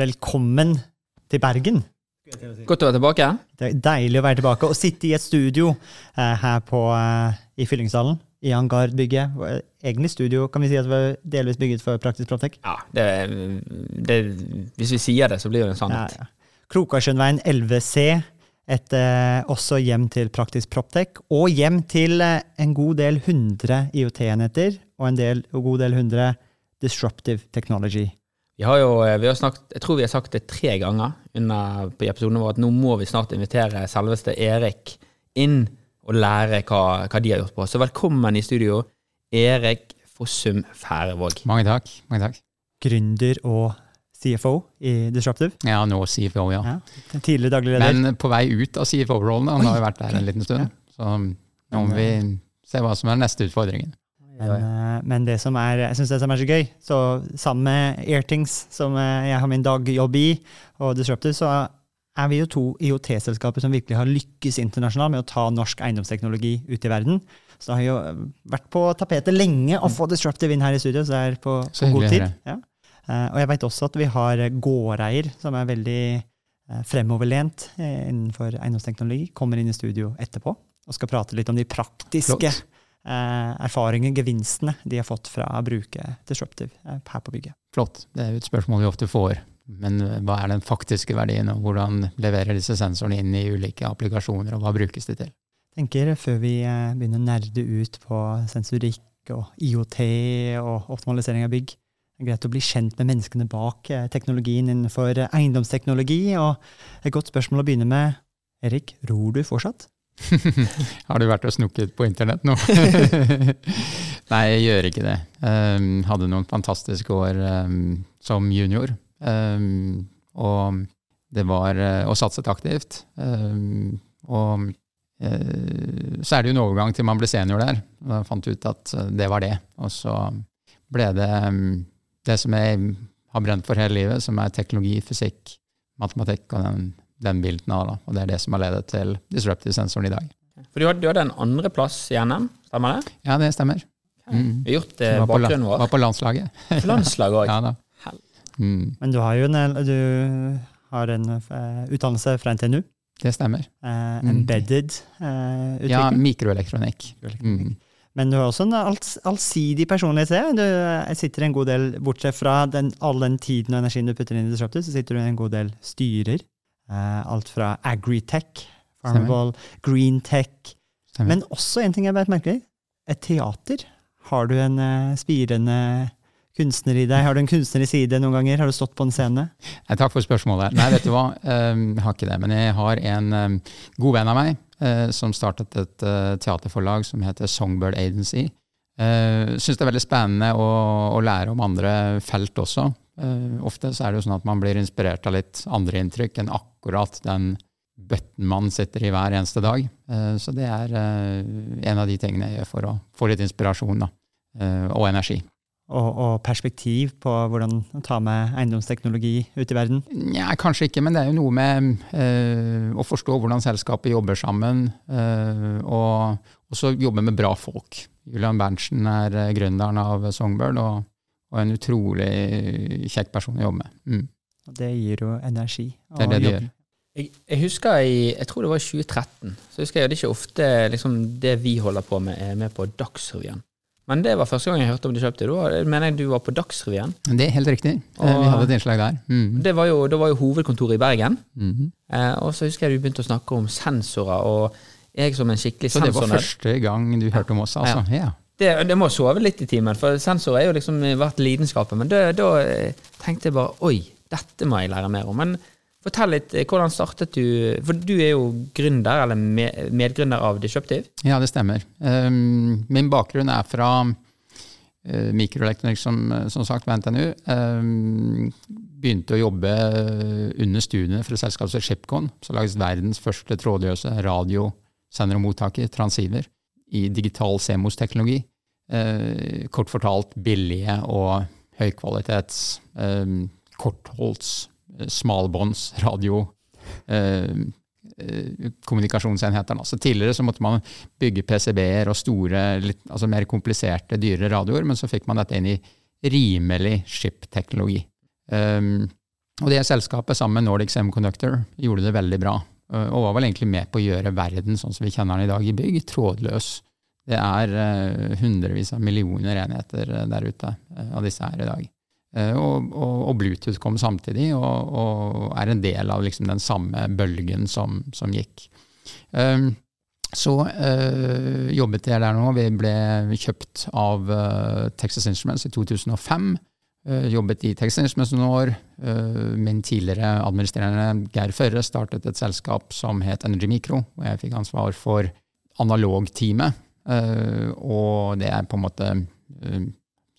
Velkommen til Bergen. Godt å være tilbake. Det er deilig å være tilbake og sitte i et studio eh, her på, eh, i Fyllingsdalen. I Hangarbygget. Egentlig studio kan vi si at det var delvis bygget for Praktisk Proptek. Ja, det, det, Hvis vi sier det, så blir det en Ja, sannhet. ja. Krokarsundveien 11C, et eh, også hjem til Praktisk Proptek, og hjem til eh, en god del hundre IOT-enheter, og en del, en god del hundre disruptive technology. Vi har jo, vi har snakket, Jeg tror vi har sagt det tre ganger under, på episoden vår at nå må vi snart invitere selveste Erik inn og lære hva, hva de har gjort på. Så velkommen i studio, Erik Fossum Færevåg. Mange takk. mange takk. Gründer og CFO i Disruptive. Ja, nå CFO, ja. Ja. Tidligere daglig leder. Men på vei ut av CFO-rollen, han har jo vært der en liten stund, så nå må vi se hva som er neste utfordringen. Men, ja, men det som er, jeg synes det som er så gøy, så sammen med Airtings, som eh, jeg har min dagjobb i, og Disruptive, så er vi jo to IOT-selskaper som virkelig har lykkes internasjonalt med å ta norsk eiendomsteknologi ut i verden. Så det har jo vært på tapetet lenge å få Disruptive inn her i studio, så det er på, Så på god tid. Ja. Eh, Og jeg vet også at vi har gårdeier som er veldig eh, fremoverlent eh, innenfor eiendomsteknologi, kommer inn i studio etterpå og skal prate litt om de praktiske Flott. Eh, erfaringene, gevinstene, de har fått fra å bruke Disruptive eh, her på bygget. Flott. Det er jo et spørsmål vi ofte får. Men hva er den faktiske verdien, og hvordan leverer disse sensorene inn i ulike applikasjoner, og hva brukes de til? tenker Før vi eh, begynner å nerde ut på sensorikk og IOT og optimalisering av bygg, det er greit å bli kjent med menneskene bak teknologien innenfor eiendomsteknologi. Og et godt spørsmål å begynne med. Erik, ror du fortsatt? har du vært og snukket på internett nå? Nei, jeg gjør ikke det. Um, hadde noen fantastiske år um, som junior. Um, og det var uh, Og satset aktivt. Og uh, så er det jo en overgang til man ble senior der. Og jeg fant ut at uh, det var det. Og så ble det det som jeg har brent for hele livet, som er teknologi, fysikk, matematikk og den, den bilden av. Da. Og det er det som har ledet til disruptive sensoren i dag. For du hadde, du hadde en andreplass i NM, stemmer det? Ja, det stemmer. Mm. Vi har gjort eh, Var på, la- bakgrunnen vår. var på landslaget. På landslaget òg. Ja da. Mm, Men du har jo en, du har en eh, utdannelse fra NTNU. det stemmer. eh, Mm. embedded eh, Ja, utvikling. mikroelektronikk. Mm. Men du har også en alls, allsidig personlighet. Du eh, sitter en god del, Bortsett fra den, all den tiden og energien du putter inn i Disruptive, så sitter du i en god del styrer. Eh, alt fra agritech, farmable, greentech. Men også en ting jeg vet merkelig. Et teater. Har du en eh, spirende kunstner i deg? Har du en kunstner i side noen ganger? Har du stått på en scene? Nei, takk for spørsmålet. Nei, vet du hva, um, jeg har ikke det. Men jeg har en um, god venn av meg eh, som startet et eh, teaterforlag som heter Songbird Agency. Uh, Syns det er veldig spennende å, å lære om andre felt også. Eh, ofte så er det jo sånn at man blir inspirert av litt andre inntrykk enn akkurat den bøtten man sitter i hver eneste dag. Eh, så det er eh, en av de tingene jeg gjør for å få litt inspirasjon da, eh, og energi. Og, og perspektiv på hvordan å ta med eiendomsteknologi ut i verden? Nja, kanskje ikke, men det er jo noe med eh, å forstå hvordan selskapet jobber sammen, eh, og også jobbe med bra folk. Julian Berntsen er gründeren av Songbird, og, og en utrolig kjekk person å jobbe med. Mm. Og det gir jo energi. Det er det det gjør. Jeg, jeg husker i jeg tror det var i 2013, så husker jeg det ikke ofte liksom, det vi holder på med, er med på Dagsrevyen. Men det var første gang jeg hørte om du kjøpte. Da mener jeg du var på Dagsrevyen. Det er helt riktig. Eh, Og- Vi hadde et innslag der. Mm. Det var jo, da var jo hovedkontoret i Bergen. Mhm. Eh, og så husker jeg du begynte å snakke om sensorer, og jeg som en skikkelig Så det var første gang du hørte om oss, altså? Ja. det, det må sove litt i timen, for sensorer er jo liksom vært lidenskapet. Men da eh, tenkte jeg bare oi, dette må jeg lære mer om. Men fortell litt, eh, hvordan startet du For du er jo gründer, eller medgründer av Disruptive. Ja, det stemmer. Um, min bakgrunn er fra uh, mikroelektronikk, som, som sagt, ved NTNU. Um, begynte å jobbe under studiene for et selskap som Shipcon, som lages verdens første trådløse radiosender og mottaker, transceiver, i digital CMOS-teknologi. Eh, kort fortalt billige og høykvalitets, eh, kortholds, smalbåndsradio. smalbånds radio eh, eh, kommunikasjonsenheter. Så tidligere så måtte man bygge PCB-er og store, litt, altså mer kompliserte, dyre radioer, men så fikk man dette inn i rimelig chip-teknologi. Um, og det selskapet sammen med Nordic Semiconductor gjorde det veldig bra, og var vel egentlig med på å gjøre verden sånn som vi kjenner den i dag i bygg, trådløs. Det er uh, hundrevis av millioner enheter der ute uh, av disse her i dag. Uh, og, og, og, Bluetooth kom samtidig, og, og er en del av liksom den samme bølgen som, som gikk. Um, så jobbet jeg der nå. Vi ble kjøpt av Texas Instruments i 2005. Uh, jobbet i Texas Instruments noen år. Uh, min tidligere administrerende Geir Førre startet et selskap som het Energy Micro, og jeg fikk ansvar for analogteamet. Uh, og det er på en måte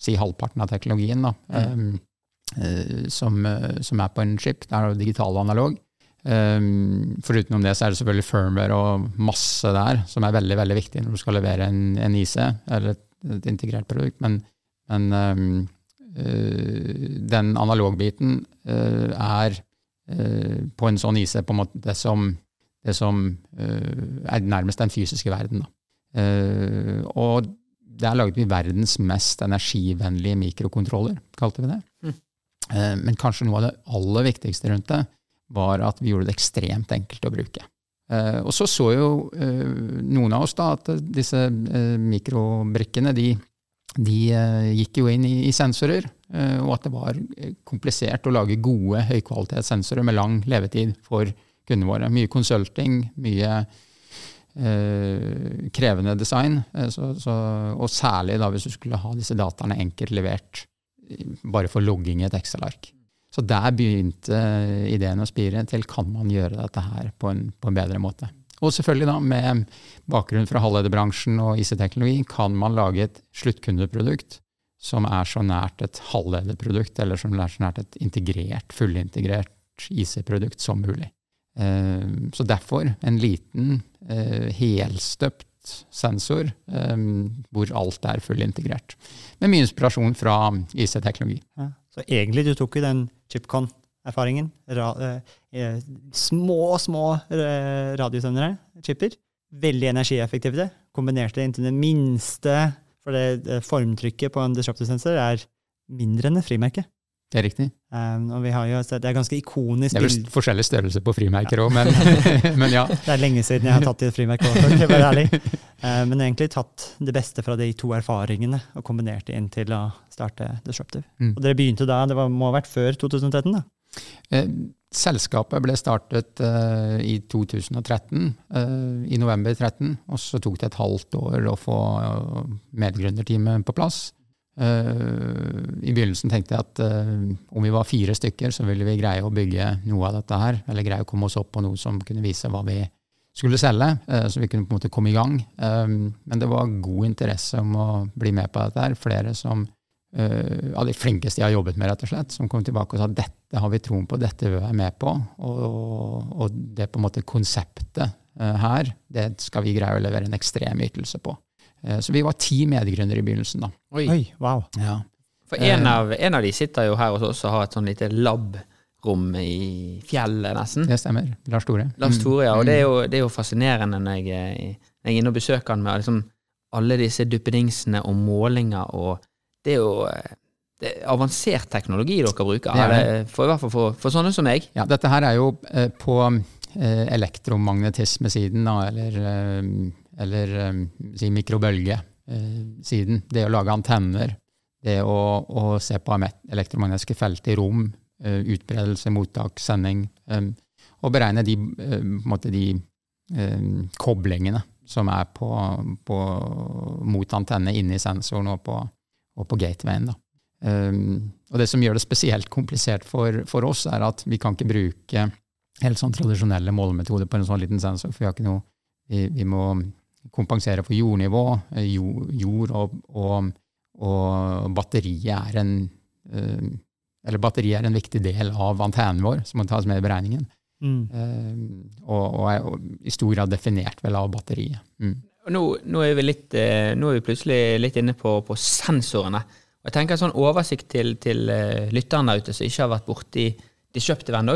si halvparten av teknologien, da, mm. som, som, er på en chip. Det er jo digital og analog. Um, Foruten det så er det selvfølgelig firmware og masse der, som er veldig veldig viktig når du skal levere en, en IC, eller et, et integrert produkt. Men, men um, uh, den analogbiten uh, er uh, på en sånn IC på en måte det som, det som er nærmest den fysiske verden. og der laget vi verdens mest energivennlige mikrokontroller, kalte vi det. Mm. Men kanskje noe av det aller viktigste rundt det var at vi gjorde det ekstremt enkelt å bruke. Og så så jo noen av oss da at disse mikrobrikkene de de gikk jo inn i, i sensorer, og at det var eh, komplisert å lage gode høykvalitetssensorer med lang levetid for kundene våre. Mye konsulting, mye krevende design, så, så, og særlig da hvis du skulle ha disse dataene enkelt levert bare for logging i et Excel-ark. Så der begynte ideen å spire til kan man gjøre dette her på en, på en bedre måte. Og selvfølgelig da, med bakgrunn fra halvlederbransjen og IC-teknologi, kan man lage et sluttkundeprodukt som er så nært et halvlederprodukt, eller som er så nært et integrert, fullintegrert IC-produkt som mulig. Eh, så derfor en liten, eh, helstøpt sensor eh, hvor alt er fullintegrert. Med mye inspirasjon fra IC-teknologi. Ja, så egentlig du tok jo den ChipCon erfaringen. Ra, eh, små, små radiosendere, chipper. Veldig energieffektive. Kombinerte inntil det minste, for det, formtrykket på en disruptive sensor er mindre enn et frimerke. Det er riktig. Um, og vi har jo også, Det er ganske ikonisk. Det er vel forskjellig størrelse på frimerker òg, men, men, ja. Det er lenge siden jeg har tatt i et frimerke òg, for å være ærlig. Uh, men egentlig tatt det beste fra de to erfaringene og kombinert det inn til å starte Disruptive. Mm. Og dere begynte da, det var, må ha vært før 2013? da? Eh, selskapet ble startet eh, i 2013, eh, i november 2013, og så tok det et halvt år å få uh, medgründerteamet på plass. I begynnelsen tenkte jeg at om vi var fire stykker, så ville vi greie å bygge noe av dette her, eller greie å komme oss opp på noe som kunne vise hva vi skulle selge, så vi kunne på en måte komme i gang. Men det var god interesse om å bli med på dette her. Flere som av de flinkeste jeg har jobbet med, rett og slett, som kom tilbake og sa dette har vi troen på, dette vil vi være med på. Og, og, det på en måte konseptet her, det skal vi greie å levere en ekstrem ytelse på. Uh, så vi var ti medgründere i begynnelsen, da. Oi, Oi wow. Ja. For en av, en av, de sitter jo her hos oss og har et sånn lite lab-rom i fjellet, nesten. Det stemmer. Lars Tore. Lars Tore, ja. Og det er jo, det er jo fascinerende når jeg, når jeg er inne og besøker han med liksom alle disse duppedingsene og målinger og det er jo eh, det er avansert teknologi dere bruker, det det. For, i hvert fall for, for, sånne som meg. Ja, dette her er jo eh, på eh, elektromagnetismesiden, eller, eh, eller eh, si mikrobølgesiden. Eh, det å lage antenner, det å, å se på elektromagnetiske felt i rom, utbredelse, mottak, sending, og beregne de, måte, de koblingene som er på, på, mot antenne inne i sensoren og på og på gatewayen. Da. Um, og det som gjør det spesielt komplisert for, for, oss, er at vi kan ikke bruke helt sånn tradisjonelle målemetoder på en sånn liten sensor, for vi har ikke noe Vi, vi må kompensere for jordnivå, eh, jord, jord og, og, og, batteriet er en uh, eller batteriet er en viktig del av antennen vår, som må tas med i beregningen. Mm. Eh, og, og er i stor grad definert vel av batteriet. Mm. Nå, nå, er vi litt, eh, nå er vi plutselig litt inne på, på sensorene. Og jeg tenker en sånn oversikt til, til eh, lytterne der ute som ikke har vært borti Disruptive ennå.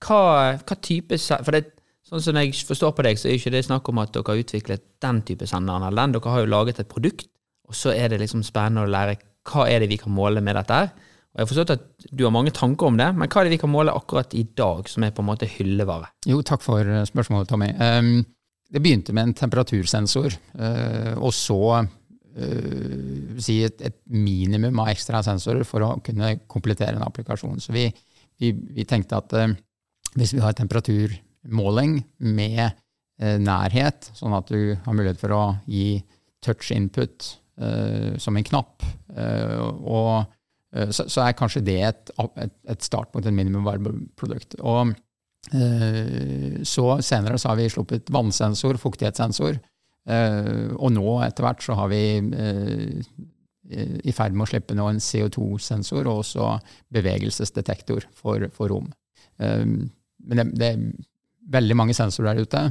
hva, hva type For det, sånn som jeg forstår på deg, så er jo ikke det snakk om at dere har utviklet den type senderen eller den. Dere har jo laget et produkt, og så er det liksom spennende å lære hva er det vi kan måle med dette her. Og jeg har forstått at du har mange tanker om det, men hva er det vi kan måle akkurat i dag, som er på en måte hyllevare? Jo, takk for eh, spørsmålet, Tommy. Um, det begynte med en temperatursensor, uh, og så uh, si et, et minimum av ekstra sensorer for å kunne komplettere en applikasjon. Så vi, vi, vi tenkte at uh, hvis vi har temperaturmåling med eh, nærhet, sånn at du har mulighet for å gi touch input eh, som en knapp, eh, og, eh, så, så er kanskje det et, et, et startpunkt, et minimum viable. Og Så senere så har vi sluppet vannsensor, fuktighetssensor, og nå etter hvert så har vi i ferd med å slippe nå en CO2-sensor og også bevegelsesdetektor for, for rom. Men det, det veldig mange sensorer der ute,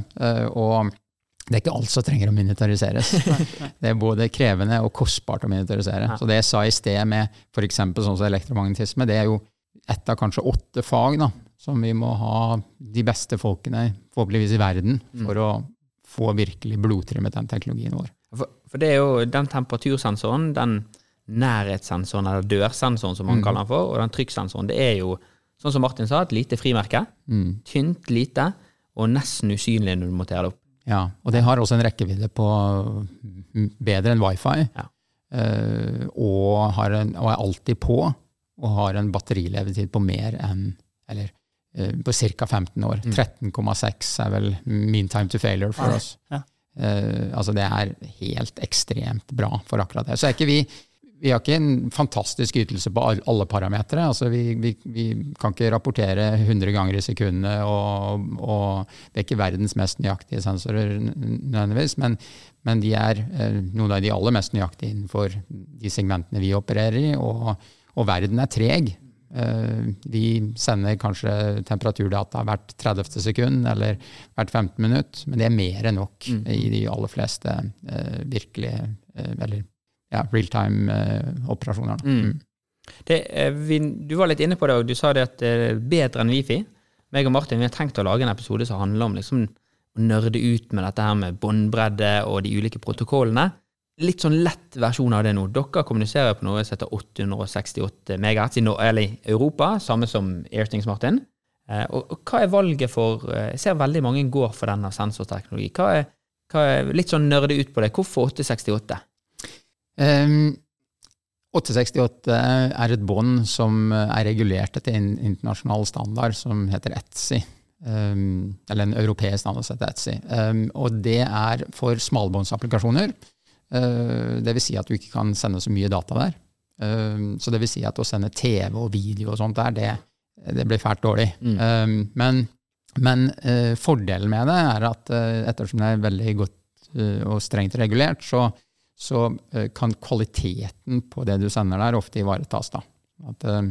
og det er ikke alt som trenger å miniaturiseres. Det er både krevende og kostbart å miniaturisere. Så det jeg sa i sted med f.eks. sånn som elektromagnetisme, det er jo ett av kanskje åtte fag da, som vi må ha de beste folkene, forhåpentligvis i verden, for å få virkelig blodtrimmet den teknologien vår. For, for det er jo den temperatursensoren, den nærhetssensoren, eller dørsensoren som man kaller den for, og den trykksensoren, det er jo, sånn som Martin sa, et lite frimerke. Mm. Tynt, lite, og nesten usynlig når du monterer det opp. Ja, og det har også en rekkevidde på mm, bedre enn wifi, Ja. eh, og, har en, og er alltid på, og har en batterilevetid på mer enn, eller eh, på ca. 15 år. 13,6 er vel mean time to failure for oss. Ja. Eh, altså det er helt ekstremt bra for akkurat det. Så er ikke vi vi har ikke en fantastisk ytelse på alle parametere. Altså vi, vi, vi kan ikke rapportere 100 ganger i sekundet, og, og det er ikke verdens mest nøyaktige sensorer nødvendigvis, men, men de er eh, noen av de aller mest nøyaktige innenfor de segmentene vi opererer i, og, og verden er treg. Eh, Vi sender kanskje temperaturdata hvert 30. sekund eller hvert 15 minutt, men det er mer enn nok i de aller fleste eh, virkelige eller ja, realtime-operasjoner. Mm. Det, eh, du var litt inne på det, og du sa det at det er bedre enn Wifi. Meg og Martin vi har tenkt å lage en episode som handler om liksom, å nerde ut med dette her med båndbredde og de ulike protokollene. Litt sånn lett versjon av det nå. Dere kommuniserer på noe som heter 868 MHz i, Europa, samme som Airthings, Martin. Eh, og, og hva er valget for eh, Jeg ser veldig mange går for denne sensorteknologi. Hva er, hva er, litt sånn nerde ut på det. Hvorfor 868? Um, 868 er et bånd som er regulert etter en internasjonal standard som heter ETSI. Um, eller en europeisk standard som heter ETSI. Um, og det er for smalbåndsapplikasjoner. Uh, det vil si at du ikke kan sende så mye data der. Um, så det vil si at å sende TV og video og sånt der, det, det blir fælt dårlig. Um, men men uh, fordelen med det er at uh, ettersom det er veldig godt uh, og strengt regulert, så, så eh, kan kvaliteten på det du sender der, ofte ivaretas. Da. At, eh,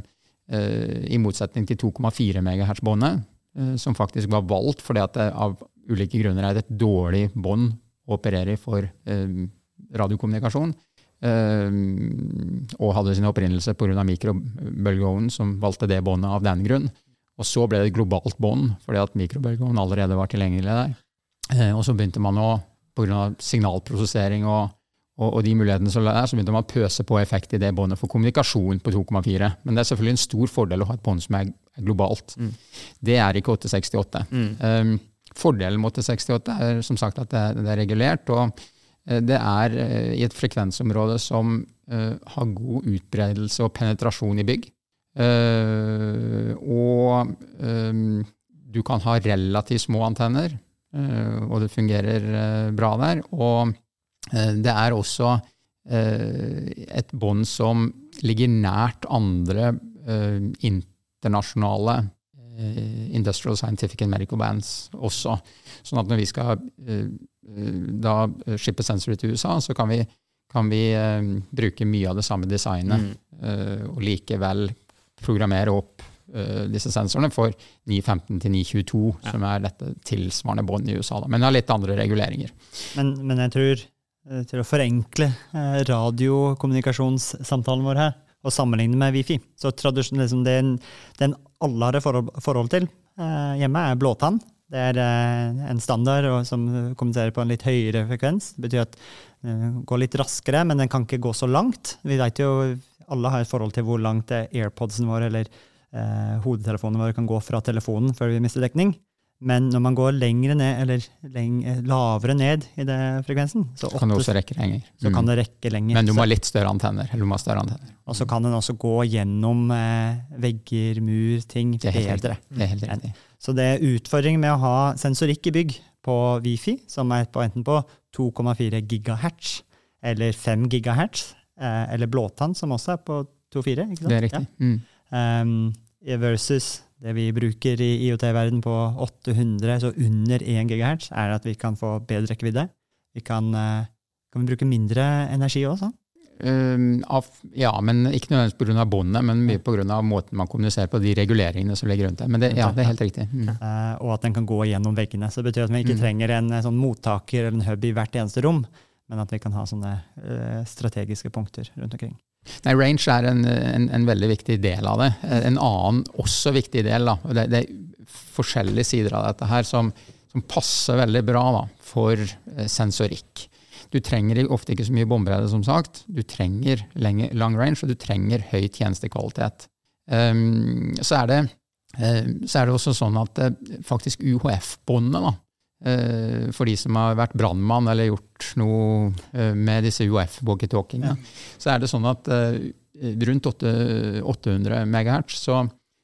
eh, I motsetning til 2,4 MHz-båndet, eh, som faktisk var valgt fordi det av ulike grunner er et dårlig bånd å operere for eh, radiokommunikasjon, eh, og hadde sin opprinnelse pga. mikrobølgeovnen, som valgte det båndet av den grunn. Og så ble det et globalt bånd, fordi at mikrobølgeovnen allerede var tilgjengelig der. Eh, og så begynte man å, pga. signalprosessering og og, og de mulighetene som er, så begynte man å pøse på effekt i det båndet for kommunikasjon på 2,4. Men det er selvfølgelig en stor fordel å ha et bånd som er globalt. globalt. Det er ikke 868. Um, fordelen med 868 er som sagt at det, det er regulert, og eh, det er eh, i et frekvensområde som uh, har god utbredelse og penetrasjon i bygg. Og um, du kan ha relativt små antenner, og det fungerer bra der. Og Det er også eh, et bånd som ligger nært andre eh, internasjonale eh, industrial scientific and medical bands også. Sånn at når vi skal eh, eh, da shippe sensorer til USA, så kan vi, kan vi eh, bruke mye av det samme designet, mm. og likevel programmere opp disse sensorene for 915 til 922, ja. som er dette tilsvarende bånd i USA. Da. Men det har litt andre reguleringer. Men, men jeg tror, eh, til å forenkle eh, radiokommunikasjonssamtalen vår her, og sammenligne med Wifi, så liksom den, den alle har et forhold, til eh, hjemme, er blåtann. Det er eh, en standard som kommenterer på en litt høyere frekvens. Det betyr at den går litt raskere, men den kan ikke gå så langt. Vi vet jo, Alle har et forhold til hvor langt airpodsen vår eller eh, hodetelefonen vår kan gå fra telefonen før vi mister dekning. Men når man går lengre ned, eller leng, lavere ned i det frekvensen, så, kan det også rekke lenger. Så kan det rekke lenger. Men du må ha litt større antenner. eller du må ha større antenner. Og så kan den også gå gjennom eh, vegger, mur, ting det bedre. Det er helt riktig. Så det er utfordring med å ha sensorikk i bygg på Wifi, som er på enten på 2,4 gigahertz eller 5 gigahertz, eh, eller blåtann, som også er på 2,4. Det er riktig. Ja. Mm. Um, versus det vi bruker i IOT-verden på 800, så under 1 GHz, er at vi kan få bedre rekkevidde. Vi kan, eh, kan vi bruke mindre energi også? Um, av, ja, men ikke nødvendigvis pga. båndet, men mye pga. måten man kommuniserer på, de reguleringene som ligger rundt det. Men det, ja, det er helt riktig. Mm. Uh, og at den kan gå gjennom veggene. Så det betyr at vi ikke mm. trenger en, en sånn mottaker eller en hub i hvert eneste rom, men at vi kan ha sånne uh, strategiske punkter rundt omkring. Nei, Range er en, en, en, veldig viktig del av det. En annen også viktig del, da, det, det, er forskjellige sider av dette her som, som passer veldig bra da, for eh, sensorikk. Du trenger ofte ikke så mye bombredde, som sagt. Du trenger lenge, lang range, og du trenger høy tjenestekvalitet. Um, så, er det, um, så er det også sånn at uh, faktisk UHF-båndet for de som har vært brannmann eller gjort noe eh, med disse UF-walkietalkiene, ja. så er det sånn at eh, rundt 800 MHz så,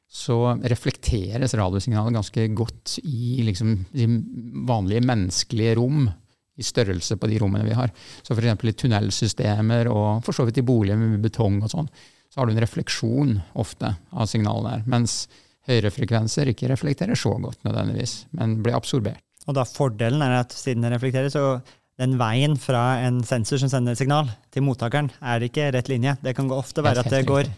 så reflekteres radiosignalet ganske godt i liksom, de vanlige menneskelige rom, i størrelse på de rommene vi har. Så f.eks. i tunnelsystemer og for så vidt i boliger med betong og sånn, så har du en refleksjon ofte av signalene der. Mens høyere frekvenser ikke reflekterer så godt nødvendigvis, men blir absorbert. Og da fordelen er at siden den reflekterer, så den veien fra en sensor som sender et signal, til mottakeren, er ikke rett linje. Det kan ofte være at det går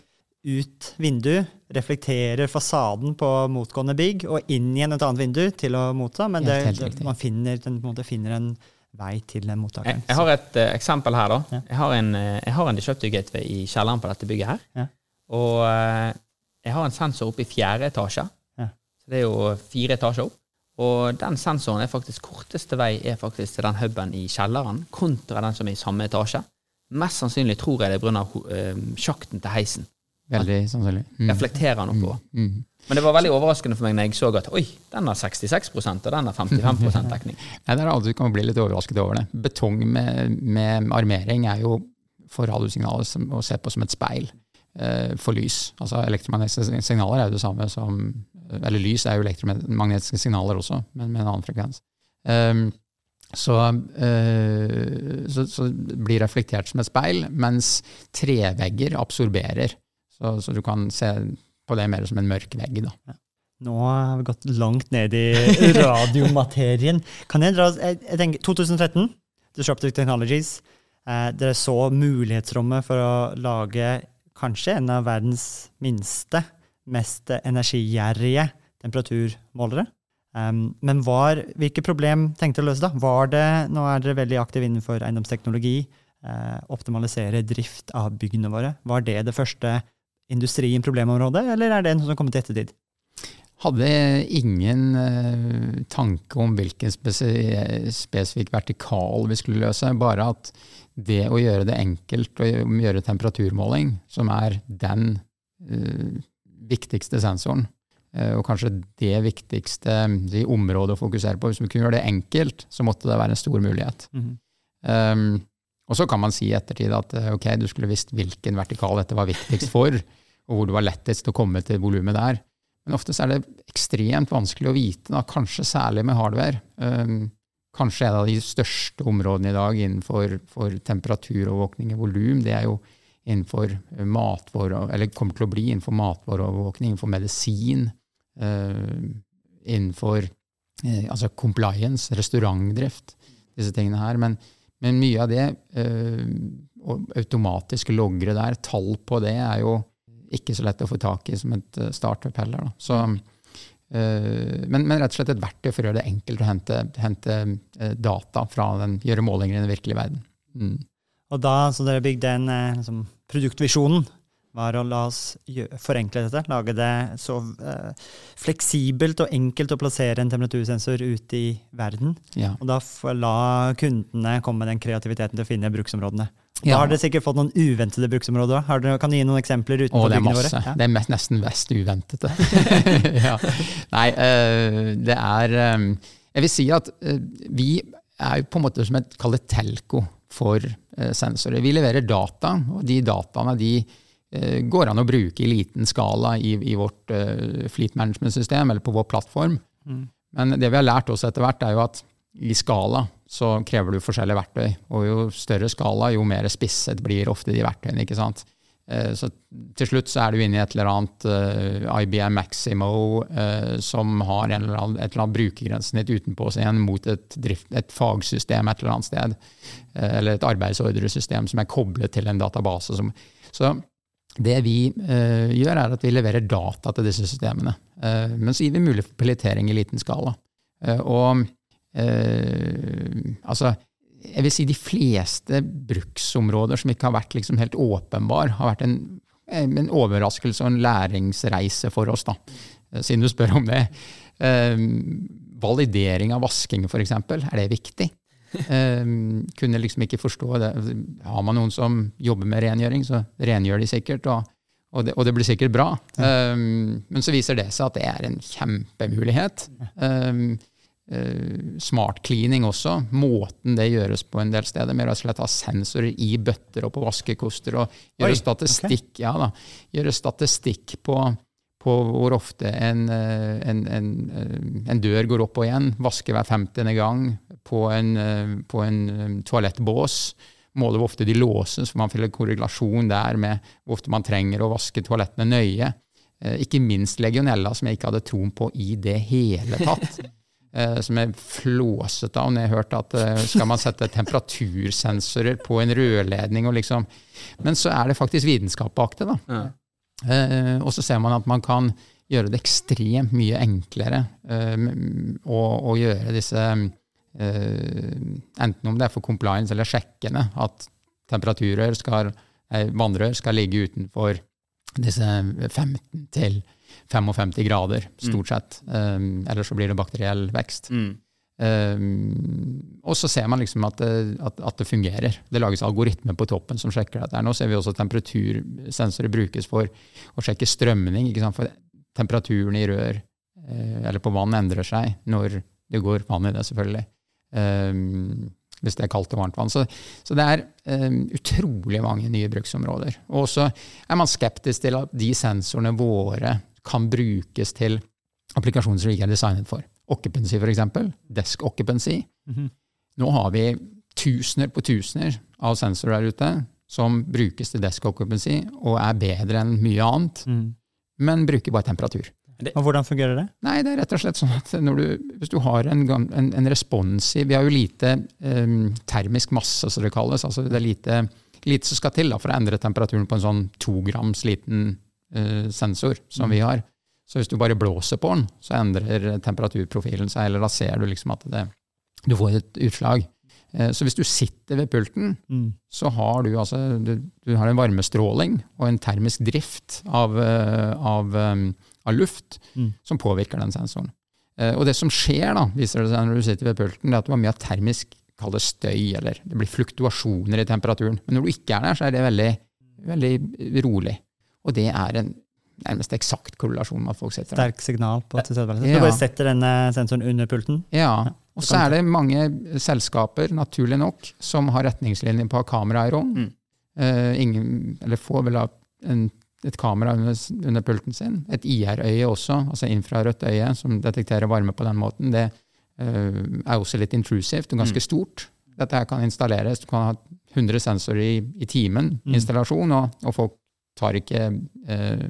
ut vindu, reflekterer fasaden på motgående bygg, og inn igjen et annet vindu til å motta, men det, man finner, den, en finner, en vei til den mottakeren. Jeg, jeg har et uh, eksempel her, da. Ja. Jeg har en, uh, jeg har en gateway i kjelleren på dette bygget her. Ja. Og uh, jeg har en sensor oppe i fjerde etasje. Ja. Så det er jo fire etasjer opp. Og den sensoren er faktisk korteste vei er faktisk til den huben i kjelleren, kontra den som er i samme etasje. Mest sannsynlig tror jeg det er pga. Uh, sjakten til heisen. Veldig sannsynlig. Mm. Reflekterer noe på. Mm. Mm. Men det var veldig overraskende for meg når jeg så at oi, den har 66% og den har 55 dekning. Nei, det er aldri du kan bli litt overrasket over det. Betong med, med armering er jo for radiosignalet å se på som et speil eh, for lys. Altså Elektromagnetiske signaler er jo det samme som eller lys er jo elektromagnetiske signaler også, men med en annen frekvens. Um, så, uh, så, så, blir reflektert som et speil, mens trevegger absorberer. Så, så, du kan se på det mer som en mørk vegg. da. Ja. Nå har vi gått langt ned i radiomaterien. Kan jeg dra jeg, jeg tenker, 2013, Disruptive Technologies. Eh, dere så mulighetsrommet for å lage kanskje en av verdens minste mest energigjerrige temperaturmålere. Um, men var, hvilke problem tenkte dere å løse da? Var det, Nå er dere veldig aktive innenfor eiendomsteknologi, uh, optimalisere drift av byggene våre. Var det det første industrien problemområdet, eller er det noe som kommer til ettertid? Hadde ingen uh, tanke om hvilken spesifikk vertikal vi skulle løse, bare at det å gjøre det enkelt å gjøre temperaturmåling, som er den uh, viktigste sensoren. Eh, og kanskje det viktigste de området å fokusere på. Hvis vi kunne gjøre det enkelt, så måtte det være en stor mulighet. Mm -hmm. um, og så kan man si i ettertid at eh, ok, du skulle visst hvilken vertikal dette var viktigst for, og hvor det var lettest å komme til volumet der. Men oftest er det ekstremt vanskelig å vite, da, kanskje særlig med hardware. Um, kanskje et av de største områdene i dag innenfor temperaturovervåkning i volum, det er jo innenfor matvare, eller kommer til å bli innenfor matvareovervåkning, innenfor medisin, uh, innenfor uh, altså compliance, restaurantdrift, disse tingene her. Men, men mye av det, og automatiske logre der, tall på det, er jo ikke så lett å få tak i som et eh, startup heller. Så, men, men, rett og slett et verktøy for å gjøre det enkelt å hente, hente data fra den, gjøre målinger i den virkelige verden. Mm. Og da, så dere bygde en liksom, produktvisjonen var å la oss forenkle dette. Lage det så uh, fleksibelt og enkelt å plassere en temperatursensor ute i verden. Ja. Og da la kundene komme med den kreativiteten til å finne bruksområdene. Da har dere sikkert fått noen uventede bruksområder òg. Kan du gi noen eksempler utenfor Åh, det er masse. våre? Ja. Det er mest, nesten mest uventede. ja. Nei, eh, det er eh, Jeg vil si at eh, vi er jo på en måte som et kall telko for eh, sensorer. Vi leverer data, og de dataene de eh, går an å bruke i liten skala i, i vårt eh, fleet management-system eller på vår plattform. Mm. Men det vi har lært oss etter hvert, er jo at i skala så krever du forskjellige verktøy. Og jo større skala, jo mer spisset blir ofte de verktøyene. ikke sant? Eh, Så til slutt så er du inne i et eller annet eh, IBM Maximo eh, som har eller annen, et eller annet brukergrensesnitt utenpå seg igjen mot et, drift, et fagsystem et eller annet sted. Eller et arbeidsordresystem som er koblet til en database. Som, så det vi gjør, er at vi leverer data til disse systemene. Men så gir vi mulighet for pilotering i liten skala. Og altså, jeg vil si de fleste bruksområder som ikke har vært liksom helt åpenbar, har vært en, en overraskelse og en læringsreise for oss, da, eh, siden du spør om det. Eh, validering av vasking, f.eks., er det viktig? Eh, kunne liksom ikke forstå det. Har man noen som jobber med rengjøring, så rengjør de sikkert. og og det, og det, blir sikkert bra. Um, men så viser det seg at det er en kjempemulighet. Um, uh, smart cleaning også. Måten det gjøres på en del steder, med rett og slett ha sensorer i bøtter og på vaskekoster. og Gjøre Oi, statistikk, ja da, gjøre statistikk på, på hvor ofte en, uh, en, en, uh, en, dør går opp og igjen. Vaske hver 50. gang på en, på en toalettbås Måle hvor ofte de låses, for man finner korrelasjon der med hvor ofte man trenger å vaske toalettene nøye. Eh, ikke minst legionella, som jeg ikke hadde troen på i det hele tatt. Eh, som er flåsete av når jeg hørte at eh, skal man sette temperatursensorer på en rørledning og liksom Men så er det faktisk vitenskap bak det, da. Ja. Eh, og så ser man at man kan gjøre det ekstremt mye enklere eh, å, å gjøre disse enten om det er for compliance eller sjekkende, at temperaturer skal, vannrør skal ligge utenfor disse 15 til 55 grader, stort sett. Um, ellers så blir det bakteriell vekst. Mm. Um, og så ser man liksom at det, at, at det, fungerer. Det lages algoritmer på toppen som sjekker dette. Nå ser vi også at temperatursensorer brukes for å sjekke strømning. For temperaturen i rør eh, eller på vann endrer seg når det går vann i det, selvfølgelig. Um, hvis det er kaldt og varmt vann. Så, så det er um, utrolig mange nye bruksområder. Og så er man skeptisk til at de sensorene våre kan brukes til applikasjoner som vi ikke er designet for. Occupancy, f.eks. Desk occupancy. Mm -hmm. Nå har vi tusener på tusener av sensorer der ute som brukes til desk occupancy og er bedre enn mye annet, mm. men bruker bare temperatur. Og Hvordan fungerer det? Nei, det er rett og slett sånn at du, Hvis du har en, en, en responsiv Vi har jo lite um, termisk masse, som det kalles. altså Det er lite, lite som skal til da, for å endre temperaturen på en sånn to grams liten sensor som mm. vi har. Så hvis du bare blåser på den, så endrer temperaturprofilen seg, eller da ser du liksom at det, du får et utslag. Uh, så hvis du sitter ved pulten, mm. så har du altså du, du, har en varmestråling og en termisk drift av, uh, av av luft mm. som påvirker den sensoren. Eh, og det som skjer, da, viser det seg når du sitter ved pulten, det er at du har mye av termisk kall det støy, eller det blir fluktuasjoner i temperaturen. Men når du ikke er der, så er det veldig, veldig rolig. Og det er en nærmest eksakt korrelasjon med at folk setter. Sterk signal på tilstedeværelse. Ja. Du bare setter denne sensoren under pulten? Ja. Og så er det mange selskaper, naturlig nok, som har retningslinjer på å ha kamera i rom. Mm. Uh, ingen, eller få vil ha en et kamera under, under, pulten sin. Et IR-øye også, altså infrarødt øye, som detekterer varme på den måten. Det uh, er også litt intrusivt og ganske mm. stort. Dette her kan installeres. Du kan ha 100 sensorer i, i timen, mm. installasjon, og, og, folk tar ikke eh,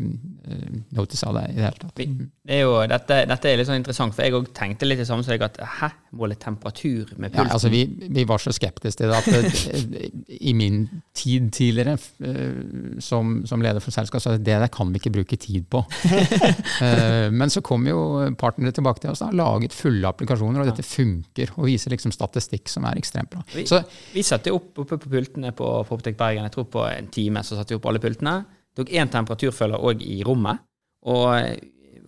notice av det i det hele tatt. Det er jo, dette, dette er litt sånn interessant, for jeg òg tenkte litt det samme som deg, at hæ, måle temperatur med pulsen? Ja, altså vi, vi var så skeptiske til det at i min tid tidligere eh, som, som leder for selskap, så det der kan vi ikke bruke tid på. Eh, men så kom jo partnere tilbake til oss og har laget fulle applikasjoner, og dette funker, og viser liksom statistikk som er ekstremt bra. Vi, Så vi satte opp oppe på pultene på Proptech Bergen, jeg tror på en time, så satte vi opp alle pultene. Tok én temperaturfølger òg i rommet. Og,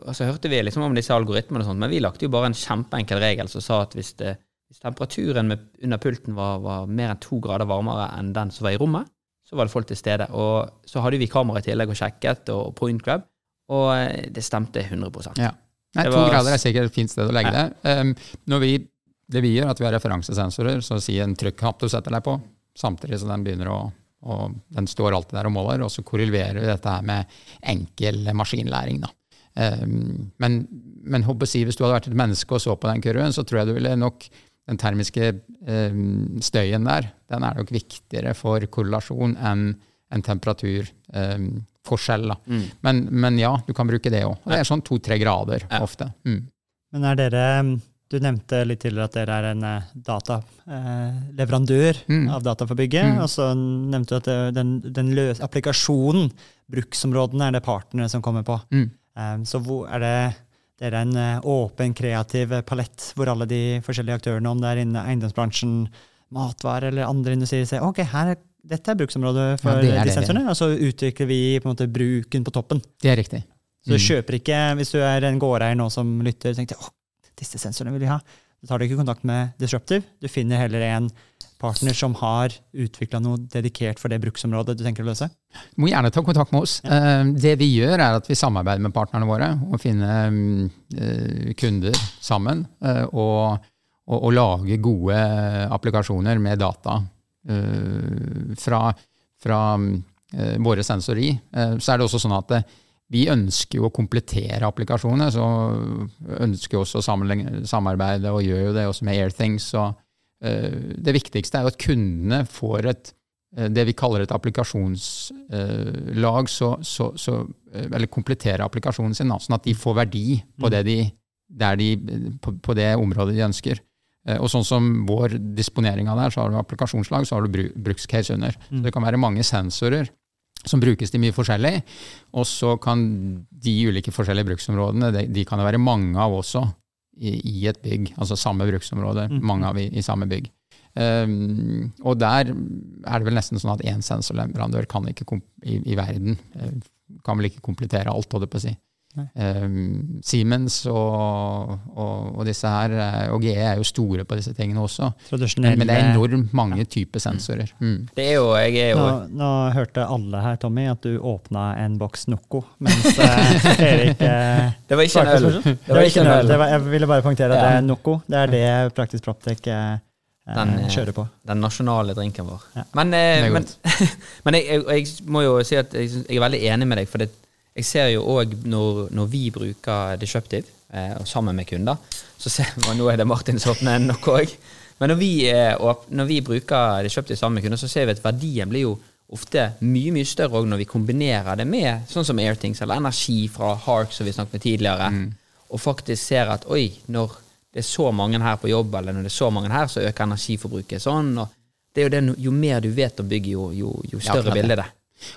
og så hørte vi liksom om disse algoritmene og sånt, men vi lagde jo bare en kjempeenkel regel som sa at hvis, det, hvis temperaturen med, under pulten var, var mer enn to grader varmere enn den som var i rommet, så var det folk til stede. Og så hadde vi kamera i tillegg og sjekket, og point club, og eh, det stemte 100 Ja. Nei, Det to var- grader er sikkert et fint sted å legge det. Um, når vi, det vi gjør, at vi har referansesensorer, så si en trykknapp du setter deg på, samtidig som den begynner å og Den står alltid der og måler, og så korrelerer vi dette her med enkel maskinlæring. Da. Um, men, men håper si, hvis du hadde vært et menneske og så på den kurven, så tror jeg du ville nok den termiske um, støyen der, den er nok viktigere for korrelasjon enn en temperaturforskjell. da. Mm. Men, men ja, du kan bruke det òg. Det er sånn to-tre grader Ja. ofte. Mm. Men er dere Du nevnte litt tidligere at dere er en eh, dataleverandør Mm. av data for bygget. Mm. Og så nevnte du at den, den løs, applikasjonen, bruksområdene, er det partnere som kommer på. Mm. Um, Så hvor er det dere er en eh, åpen, kreativ palett hvor alle de forskjellige aktørene, om det er innen eiendomsbransjen, matvarer eller andre industrier, sier ok, her er, dette er bruksområdet for Ja, er de det sensorene, og så utvikler vi på en måte bruken på toppen. Det er riktig. Så du Mm. kjøper ikke, hvis du er en gårdeier nå som lytter, tenker åh, disse sensorene vil vi ha. Da tar du ikke kontakt med Disruptive. Du finner heller en partner som har utvikla noe dedikert for det bruksområdet du tenker å løse. Du må gjerne ta kontakt med oss. Ja. Det vi gjør, er at vi samarbeider med partnerne våre og finner mm, eh, kunder sammen. eh, Og, og, og lage gode applikasjoner med data eh, fra, fra eh, våre sensorer i. Så er det også sånn at eh, vi ønsker jo å komplettere applikasjonene, så ønsker vi også å samarbeide og gjør jo det også med Airthings. Så eh, det viktigste er jo at kundene får et eh, det vi kaller et applikasjonslag, så, så, så, eh, eller kompletterer applikasjonen sin, sånn at de får verdi på det, de, der de, på, på det området de ønsker. Eh, Og sånn som vår disponering av det, så har du applikasjonslag, så har du bru- brukscase under. Så det kan være mange sensorer som brukes til mye forskjellig, og så kan de ulike forskjellige bruksområdene, de, de kan det være mange av også i, i et bygg, altså samme bruksområde, mm. mange av i, i samme bygg. Um, og der er det vel nesten sånn at én sensorleverandør kan ikke i, i verden eh, kan vel ikke komplettere alt, holdt jeg på å si. Um, Siemens og, og, og disse her, eh, og GE er jo store på disse tingene også. Men, det er enormt mange typer sensorer. Mm. Det er jo, jeg er jo Nå, nå hørte alle her, Tommy, at du åpna en boks Noco, mens eh, Erik eh, Det var ikke en øl. Det var ikke en øl. Det var, jeg ville bare poengtere at Ja. det er Noco. Det er det Praktisk Proptech eh, Den, kjører på. Den nasjonale drinken vår. Ja. Men, eh, men, men jeg, jeg, jeg må jo si at jeg, jeg er veldig enig med deg, for det, jeg ser jo òg når, når vi bruker Disruptive eh, sammen med kunder, så ser man, Nå er det Martin som åpner nok òg. Men når vi, eh, åp- når vi bruker Disruptive sammen med kunder, så ser vi at verdien blir jo ofte mye mye større når vi kombinerer det med sånn som Airthings eller energi fra Hark, som vi snakket med tidligere, og faktisk ser at oi, når det er så mange her på jobb, eller når det er så mange her, så øker energiforbruket sånn. og det er jo, det, jo mer du vet om bygget, jo, jo, jo større ja, bilde er det.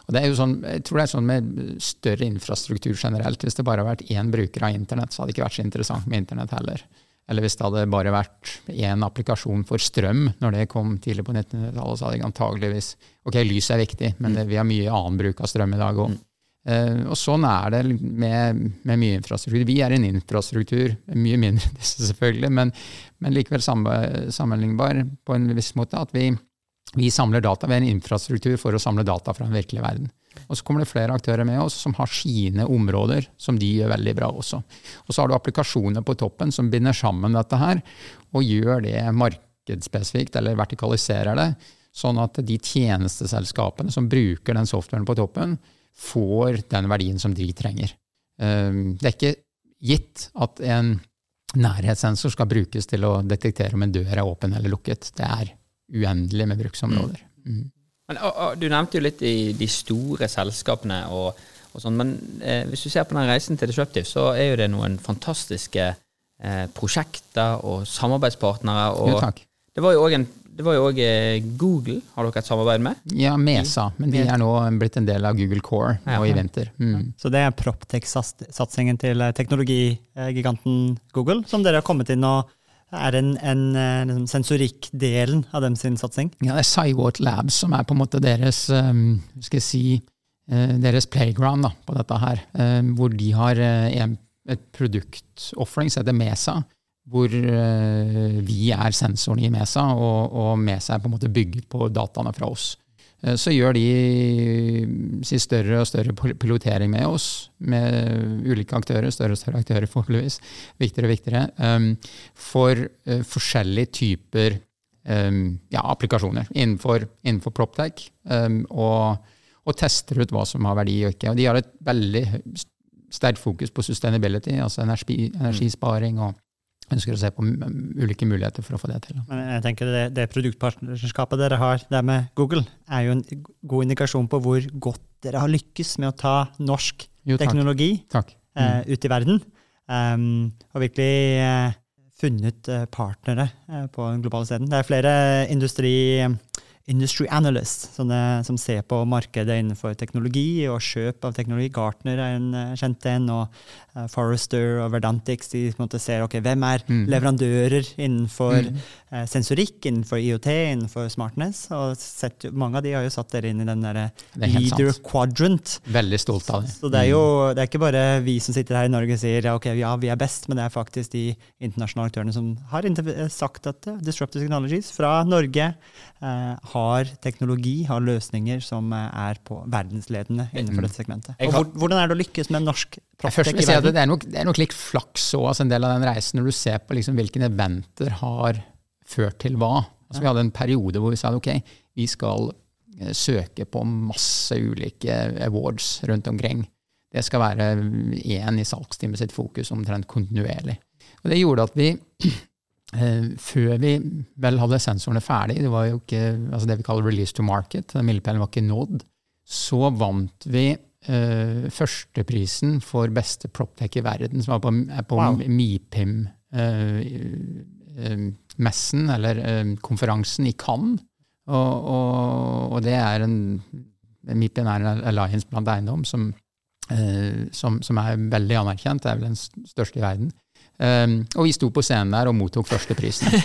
Og det er jo sånn, jeg tror det er sånn med større infrastruktur generelt. Hvis det bare hadde vært én bruker av internett, så hadde det ikke vært så interessant med internett heller. Eller hvis det hadde bare vært én applikasjon for strøm når det kom tidlig på 1900-tallet, så hadde jeg antageligvis Ok, lys er viktig, men det, vi har mye annen bruk av strøm i dag òg. og sånn er det med, med mye infrastruktur. Vi er en infrastruktur, mye mindre enn disse selvfølgelig, men, men likevel samme- sammenlignbar på en viss måte. at vi vi samler data ved en infrastruktur for å samle data fra den virkelige verden. Og så kommer det flere aktører med oss som har sine områder som de gjør veldig bra også. Og så har du applikasjoner på toppen som binder sammen dette her, og gjør det markedsspesifikt, eller vertikaliserer det, sånn at de tjenesteselskapene som bruker den softwaren på toppen, får den verdien som de trenger. Um, Det er ikke gitt at en nærhetssensor skal brukes til å detektere om en dør er åpen eller lukket. Det er uendelig med bruksområder. Mm. Men, og, og, du nevnte jo litt i de store selskapene og, og sånn, men eh, hvis du ser på den reisen til Disruptive, så er jo det noen fantastiske eh, prosjekter og samarbeidspartnere. Og jo, takk. Det var jo òg en det var jo òg eh, Google har dere et samarbeid med? Ja, Mesa. Men de er nå blitt en del av Google Core nå i vinter. Mm. Så det er Proptex-satsingen til eh, teknologigiganten Google, som dere har kommet inn og er en, en eh, liksom, sensorikkdelen av dem sin satsing? Ja, det er Cywort Labs som er på en måte deres um, skal jeg si, deres playground da, på dette her. Um, hvor de har en, et produktoffering som heter Mesa hvor uh, vi er sensoren i Mesa, og, og, Mesa er på en måte bygget på dataene fra oss. Eh, så gjør de si, større og større pilotering med oss, med ulike aktører, større og større aktører forhåpentligvis, viktigere og viktigere, um, for uh, forskjellige typer um, ja, applikasjoner innenfor, innenfor PropTech, um, og, og, tester ut hva som har verdi og ikke. Og de har et veldig sterkt fokus på sustainability, altså energi, energisparing og ønsker å se på ulike muligheter for å få det til. Men jeg tenker Det, det produktpartnerskapet dere har der med Google, er jo en god indikasjon på hvor godt dere har lykkes med å ta norsk jo, takk. teknologi takk. Eh, mm. Uh, ut i verden. Um, og virkelig uh, funnet uh, partnere på den globale scenen. Det er flere industri industry analysts, sånne, som ser på markedet innenfor teknologi og kjøp av teknologi. Gartner er en uh, kjent en, og uh, Forrester og Verdantix de måte, ser okay, hvem er mm. leverandører innenfor mm. uh, sensorikk, innenfor IOT, innenfor smartness. og sett, Mange av de har jo satt dere inn i den der leader quadrant. Veldig stolt av det. Så det er jo mm. det er ikke bare vi som sitter her i Norge og sier ok, ja, vi er best, men det er faktisk de internasjonale aktørene som har sagt at Disruptive Technologies fra Norge har har teknologi, har løsninger som eh, er på verdensledende innenfor mm. dette segmentet. Og hvordan er det å lykkes med norsk proptech i verden? Det er, nok, det er nok litt flaks òg, altså en del av den reisen, når du ser på liksom hvilke eventer har ført til hva. Altså, vi hadde en periode hvor vi sa ok, vi skal eh, søke på masse ulike awards rundt omkring. Det skal være én i salgsteamet sitt fokus omtrent kontinuerlig. Og Det gjorde at vi før vi vel hadde sensorene ferdig, det var jo ikke altså det vi kaller release to market, den milepælen var ikke nådd, så vant vi eh, førsteprisen for beste proptech i verden, som var på, på wow. MIPIM-messen, eh, eller eh, konferansen i Cannes. Og, og, og, det er en MIPIM er en alliance blant eiendom som, eh, som, som er veldig anerkjent, det er vel den største i verden. Um, og vi sto på scenen der og mottok førsteprisen.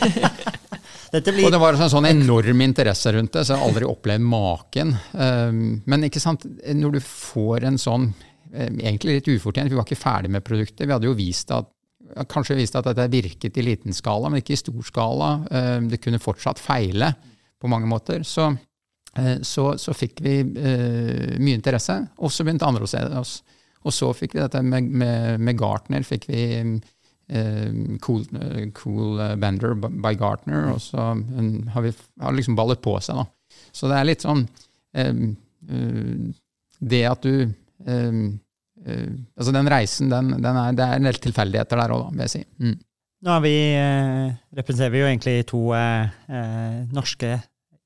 blir... Og det var en sånn enorm interesse rundt det, så jeg har aldri opplevd maken. Um, men ikke sant, når du får en sånn um, Egentlig litt ufortjent, vi var ikke ferdig med produktet. Vi hadde jo vist at kanskje vist at dette virket i liten skala, men ikke i stor skala. Det kunne fortsatt feile på mange måter. Så, uh, så, så fikk vi uh, mye interesse, og så begynte andre å se oss. Og så fikk vi dette med, med, med Gartner. fikk vi cool, uh, cool uh, Bender by Gartner, og så um, har vi har liksom ballet på seg. da. Så det er litt sånn um, Det at du um, Altså den reisen, den, den er, det er en del tilfeldigheter der òg, vil jeg si. Mm. Nå vi, representerer vi jo egentlig to norske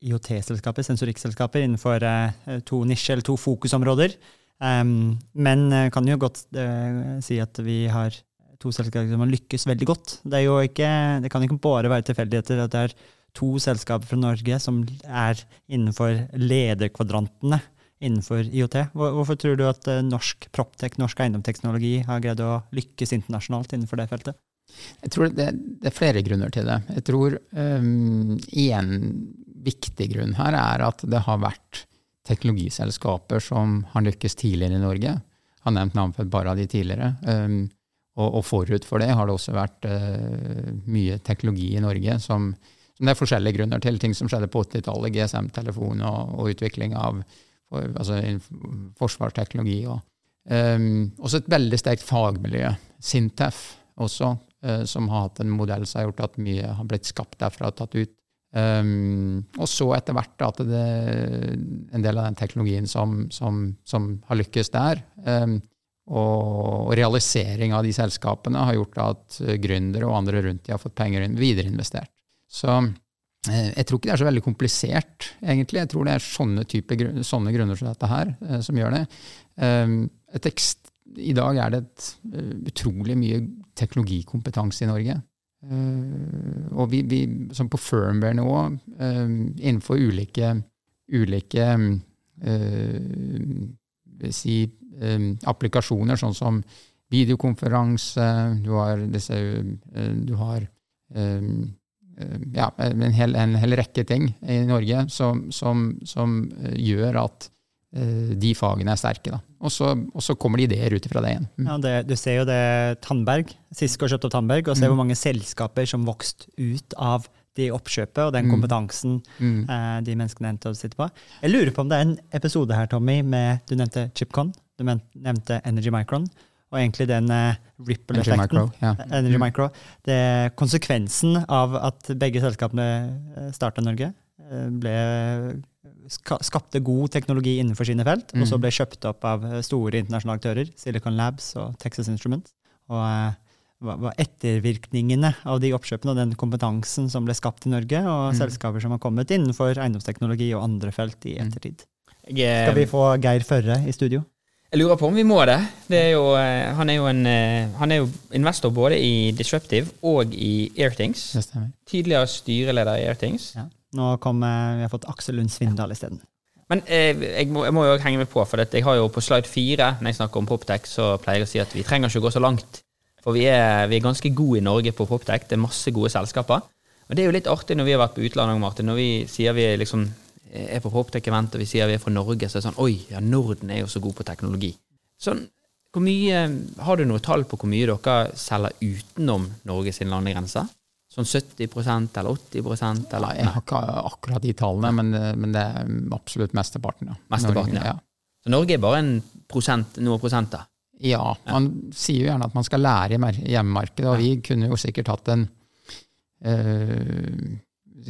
IOT-selskaper, sensorikkselskaper, innenfor to nisje- eller to fokusområder. men kan jo godt si at vi har to selskaper som har lykkes veldig godt. Det, ikke, det kan ikke bare være tilfeldigheter at det er to selskaper fra Norge som er innenfor lederkvadrantene innenfor IOT. Hvorfor tror du at eh, norsk proptech, norsk eiendomsteknologi, har greid å lykkes internasjonalt innenfor det feltet? Jeg tror det, det er flere grunner til det. Jeg tror um, viktig grunn her er at det har vært teknologiselskaper som har lykkes tidligere i Norge. Jeg har nevnt navn på et par av de tidligere. Um, og, og, forut for det har det også vært uh, mye teknologi i Norge som, som, det er forskjellige grunner til. Ting som skjedde på 80-tallet, GSM-telefon og, og, utvikling av for, altså, forsvarsteknologi. Og, um, også et veldig sterkt fagmiljø. Sintef også, uh, som har hatt en modell som har gjort at mye har blitt skapt derfra og tatt ut. Um, og så etter hvert at det, en del av den teknologien som, som, som har lykkes der, um, og realisering av de selskapene har gjort at gründere og andre rundt de har fått penger videreinvestert. Så Eh, jeg tror ikke det er så veldig komplisert, egentlig. Jeg tror det er sånne, type, sånne grunner som dette her eh, som gjør det. Ekst, I dag er det et, utrolig mye teknologikompetanse i Norge. Og vi, vi som på firmware-nivå, innenfor ulike, ulike si, applikasjoner, sånn som videokonferanse, du har disse Du har Eh, ja, en, hel, en, hel, rekke ting i Norge som, som, som eh, gjør at de fagene er sterke. Da. Og, så, og så kommer det ideer ut ifra det igjen. Mm. Ja, det, du ser jo det Tandberg, Sisko kjøpte opp Tandberg, og ser mm. hvor mange selskaper som vokste ut av de oppkjøpet og den mm. kompetansen mm. eh, de menneskene endte å sitte på. Jeg lurer på om det er en episode her, Tommy, med Du nevnte Chipcon, du nevnte Energy Micron og egentlig den uh, ripple-effekten. Ja. Energy mm. Micro. Det er konsekvensen av at begge selskapene eh, starta Norge, uh, ble, skapte god teknologi innenfor sine felt, mm. og så mm. ble kjøpt opp av store internasjonale aktører, Silicon Labs og Texas Instruments. Og uh, hva ettervirkningene av de oppkjøpene og den kompetansen som ble skapt i Norge, og mm. selskaper som har kommet innenfor eiendomsteknologi og andre felt i mm. ettertid. Skal vi få Geir Førre i studio? Jeg lurer på om vi må det. det er jo, eh, han, er jo en, eh, han er jo investor både i Disruptive og i Airthings. Tidligere styreleder i Airthings. Ja. Nå kom, eh, vi har fått Aksel Lund Svindal isteden. Men eh, jeg, må, jeg må jo henge med på, for jeg har jo på slide fire når jeg snakker om Poptech, så pleier jeg å si at vi trenger ikke å gå så langt. For vi er, vi er ganske gode i Norge på Poptech. Det er masse gode selskaper. Og det er jo litt artig når vi har vært på utlandet, Martin, når vi sier vi liksom er på Poptech-event og vi sier vi er fra Norge, så er det sånn Oi, ja, Norden er jo så god på teknologi. Sånn, hvor mye, Har du noe tall på hvor mye dere selger utenom Norges landegrenser? Sånn 70% eller 80% eller? Jeg har ikke akkurat de tallene, men, men det er absolutt mesteparten. Ja. Mesteparten, ja. Så Norge er bare en prosent, noen prosenter? Ja, man sier jo gjerne at man skal lære i hjemmemarkedet, og vi kunne jo sikkert hatt en øh,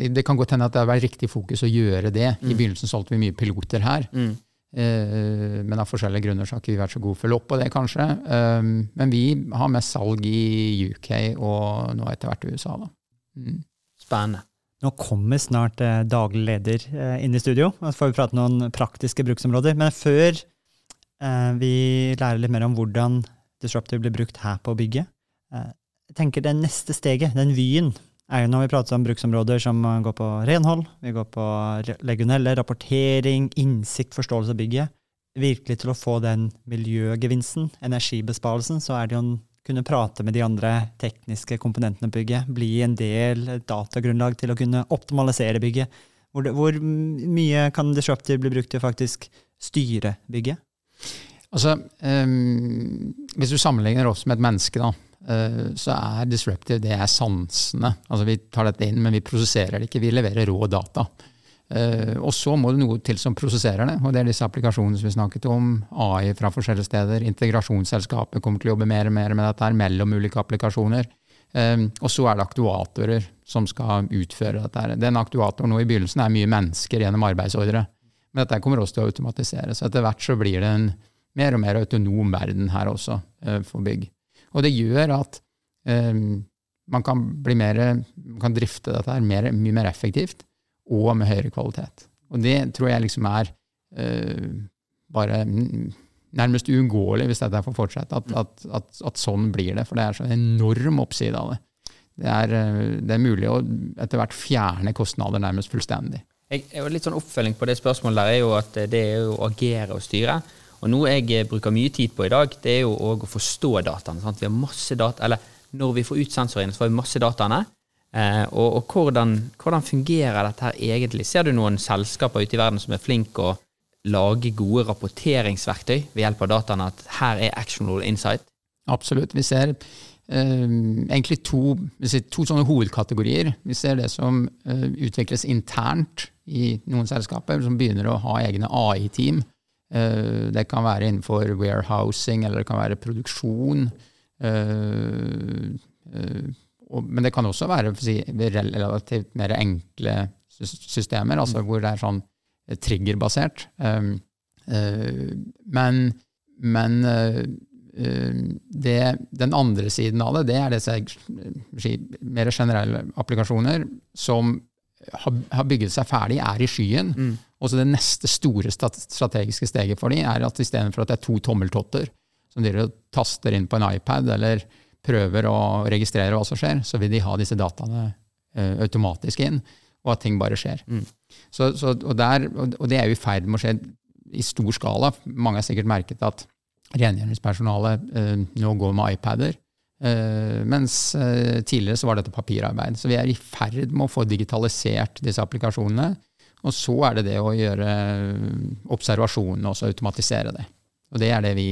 det kan godt hende at det har vært riktig fokus å gjøre det. Mm. I begynnelsen solgte vi mye piloter her. Mm. Uh, men av forskjellige grunner så har ikke vi vært så gode å følge opp på det, kanskje. Um, men vi har mest salg i UK og nå etter hvert i USA. Da. Mm. Spennende. Nå kommer snart eh, daglig leder eh, inn i studio, og så får vi prate noen praktiske bruksområder. Men før eh, vi lærer litt mer om hvordan Disruptive blir brukt her på bygget, eh, jeg tenker det neste steget, den vyen, er jo når vi prater om bruksområder som går på renhold, vi går på legionelle, rapportering, innsikt, forståelse av bygget. Virkelig til å få den miljøgevinsten, energibesparelsen, så er det jo å kunne prate med de andre tekniske komponentene på bygget, bli en del datagrunnlag til å kunne optimalisere bygget. Hvor, det, hvor mye kan Disruptive bli brukt til å faktisk styre bygget? Altså, um, Hvis du sammenligner oss med et menneske, da, så er disruptive det er sansene. Altså Vi tar dette inn, men vi prosesserer det ikke. Vi leverer rå data. Uh, og så må det noe til som prosesserer det, og det er disse applikasjonene som vi snakket om. AI fra forskjellige steder. Integrasjonsselskapet kommer til å jobbe mer og mer med dette her, mellom ulike applikasjoner. Um, og så er det aktuatorer som skal utføre dette. her. Den aktuatoren nå i begynnelsen er mye mennesker gjennom arbeidsordre. Men dette kommer også til å automatisere. Så etter hvert så blir det en mer og mer autonom verden her også for bygg. Og det gjør at um, man kan bli mer, man kan drifte dette her mer, mye mer effektivt og med høyere kvalitet. Og det tror jeg liksom er uh, bare nærmest uunngåelig hvis dette får fortsette, at, at, at, at, sånn blir det. For det er så enorm oppside av det. Det er, eh, det er mulig å etter hvert fjerne kostnader nærmest fullstendig. Jeg, litt sånn Oppfølging på det spørsmålet der er jo at det er å agere og styre. Og Noe jeg eh, bruker mye tid på i dag, det er jo å forstå dataene. Sant? Vi har masse data, eller Når vi får ut sensorene, så får vi masse dataene. Eh, og, og hvordan, hvordan, fungerer dette her egentlig? Ser du noen selskaper ute i verden som er flinke å lage gode rapporteringsverktøy ved hjelp av dataene? At her er actionable insight? Absolutt. Vi ser eh, egentlig to, to, sånne hovedkategorier. Vi ser det som eh, utvikles internt i noen selskaper, som begynner å ha egne AI-team det kan være innenfor warehousing, eller det kan være produksjon. Eh, eh, men det kan også være relativt mer enkle systemer, altså hvor det er sånn triggerbasert. Men, men det, den andre siden av det, det er disse mer generelle applikasjoner som har, har bygget seg ferdig, er i skyen. Mm. Og så det neste store strategiske steget for dem er at istedenfor at det er to tommeltotter som de taster inn på en iPad eller prøver å registrere hva som skjer, så vil de ha disse dataene uh, automatisk inn, og at ting bare skjer. Mm. Så, så, og, der, og det er jo i ferd med å skje i stor skala. Mange har sikkert merket at rengjøringspersonalet uh, nå går med iPader. Uh, mens uh, tidligere så var dette papirarbeid. Så vi er i ferd med å få digitalisert disse applikasjonene. Og så er det det å gjøre eh, observasjonene og automatisere det. Og det er det vi,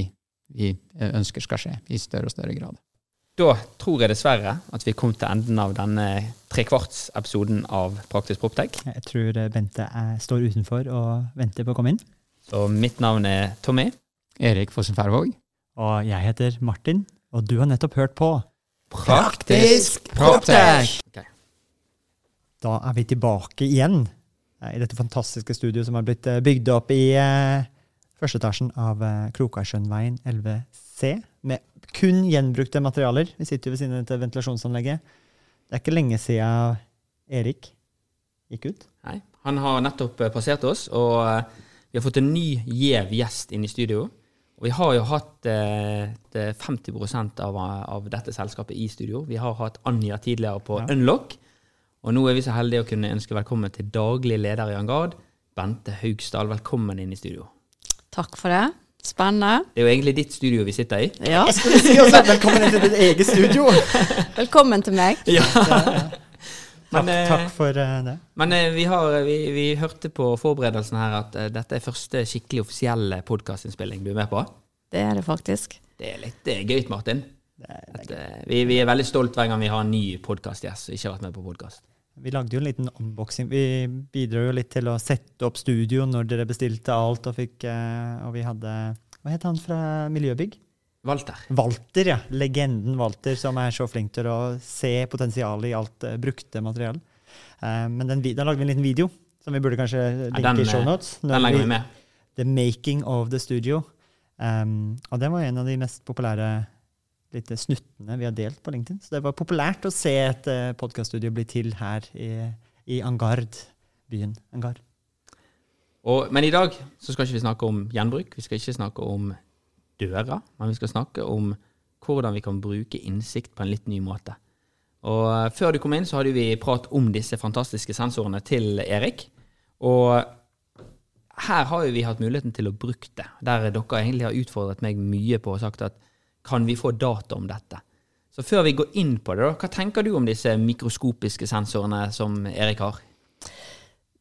vi eh, ønsker skal skje i større og større grad. Da tror jeg dessverre at vi kom til enden av denne trekvarts-episoden av Praktisk Proptech. Jeg tror eh, Bente er, står utenfor og venter på å komme inn. Så mitt navn er Tommy. Erik Fossen Færvåg. Og jeg heter Martin, og du har nettopp hørt på. Praktisk Proptech! Okay. Da er vi tilbake igjen i dette fantastiske studioet som har blitt eh, bygd opp i eh, første etasjen av eh, Krokarsjønveien 11C, med kun gjenbrukte materialer. Vi sitter jo ved siden av dette ventilasjonsanlegget. Det er ikke lenge siden Erik gikk ut. Nei, han har nettopp eh, passert oss, og eh, vi har fått en ny gjev gjest inn i studio. Og vi har jo hatt eh, 50 av, av dette selskapet i studio. Vi har hatt Anja tidligere på Ja. Unlock, og nå er vi så heldige å kunne ønske velkommen til daglig leder i Angard, Bente Haugsdal. Velkommen inn i studio. Takk for det. Spennende. Det er jo egentlig ditt studio vi sitter i. Ja. Jeg skulle si også velkommen inn til ditt eget studio! Velkommen til meg. Takk, Men, takk, takk for eh, det. Men eh, vi, har, vi, vi hørte på forberedelsen her at eh, dette er første skikkelig offisielle podkastinnspilling du er med på. Det er det faktisk. Det er litt eh, gøyt, Martin. Det er- At, eh, vi, vi er veldig stolt hver gang vi har en ny podkastgjest som ikke har vært med på podkast. Vi lagde jo en liten unboxing. Vi bidro jo litt til å sette opp studio når dere bestilte alt, og, fikk, eh, og vi hadde Hva het han fra Miljøbygg? Walter. Walter, ja. Legenden Walter, som er så flink til å se potensialet i alt eh, brukte materiale. Eh, men den, da lagde vi en liten video, som vi burde kanskje linke den, i shownotes. Den legger vi med. The Making of the Studio. Um, og det var en av de mest populære litt snuttene vi har delt på LinkedIn. Så det var populært å se et uh, podkaststudio bli til her i, i Angard, byen Angard. Og, men i dag så skal ikke vi snakke om gjenbruk. Vi skal ikke snakke om døra, men vi skal snakke om hvordan vi kan bruke innsikt på en litt ny måte. Og eh, Før du kom inn, så hadde vi prat om disse fantastiske sensorene til Erik. Og her har jo vi hatt muligheten til å bruke det. Der dere egentlig har utfordret meg mye på og sagt at kan vi få data om dette? Så før vi går inn på det, hva tenker du om disse mikroskopiske sensorene som Erik har?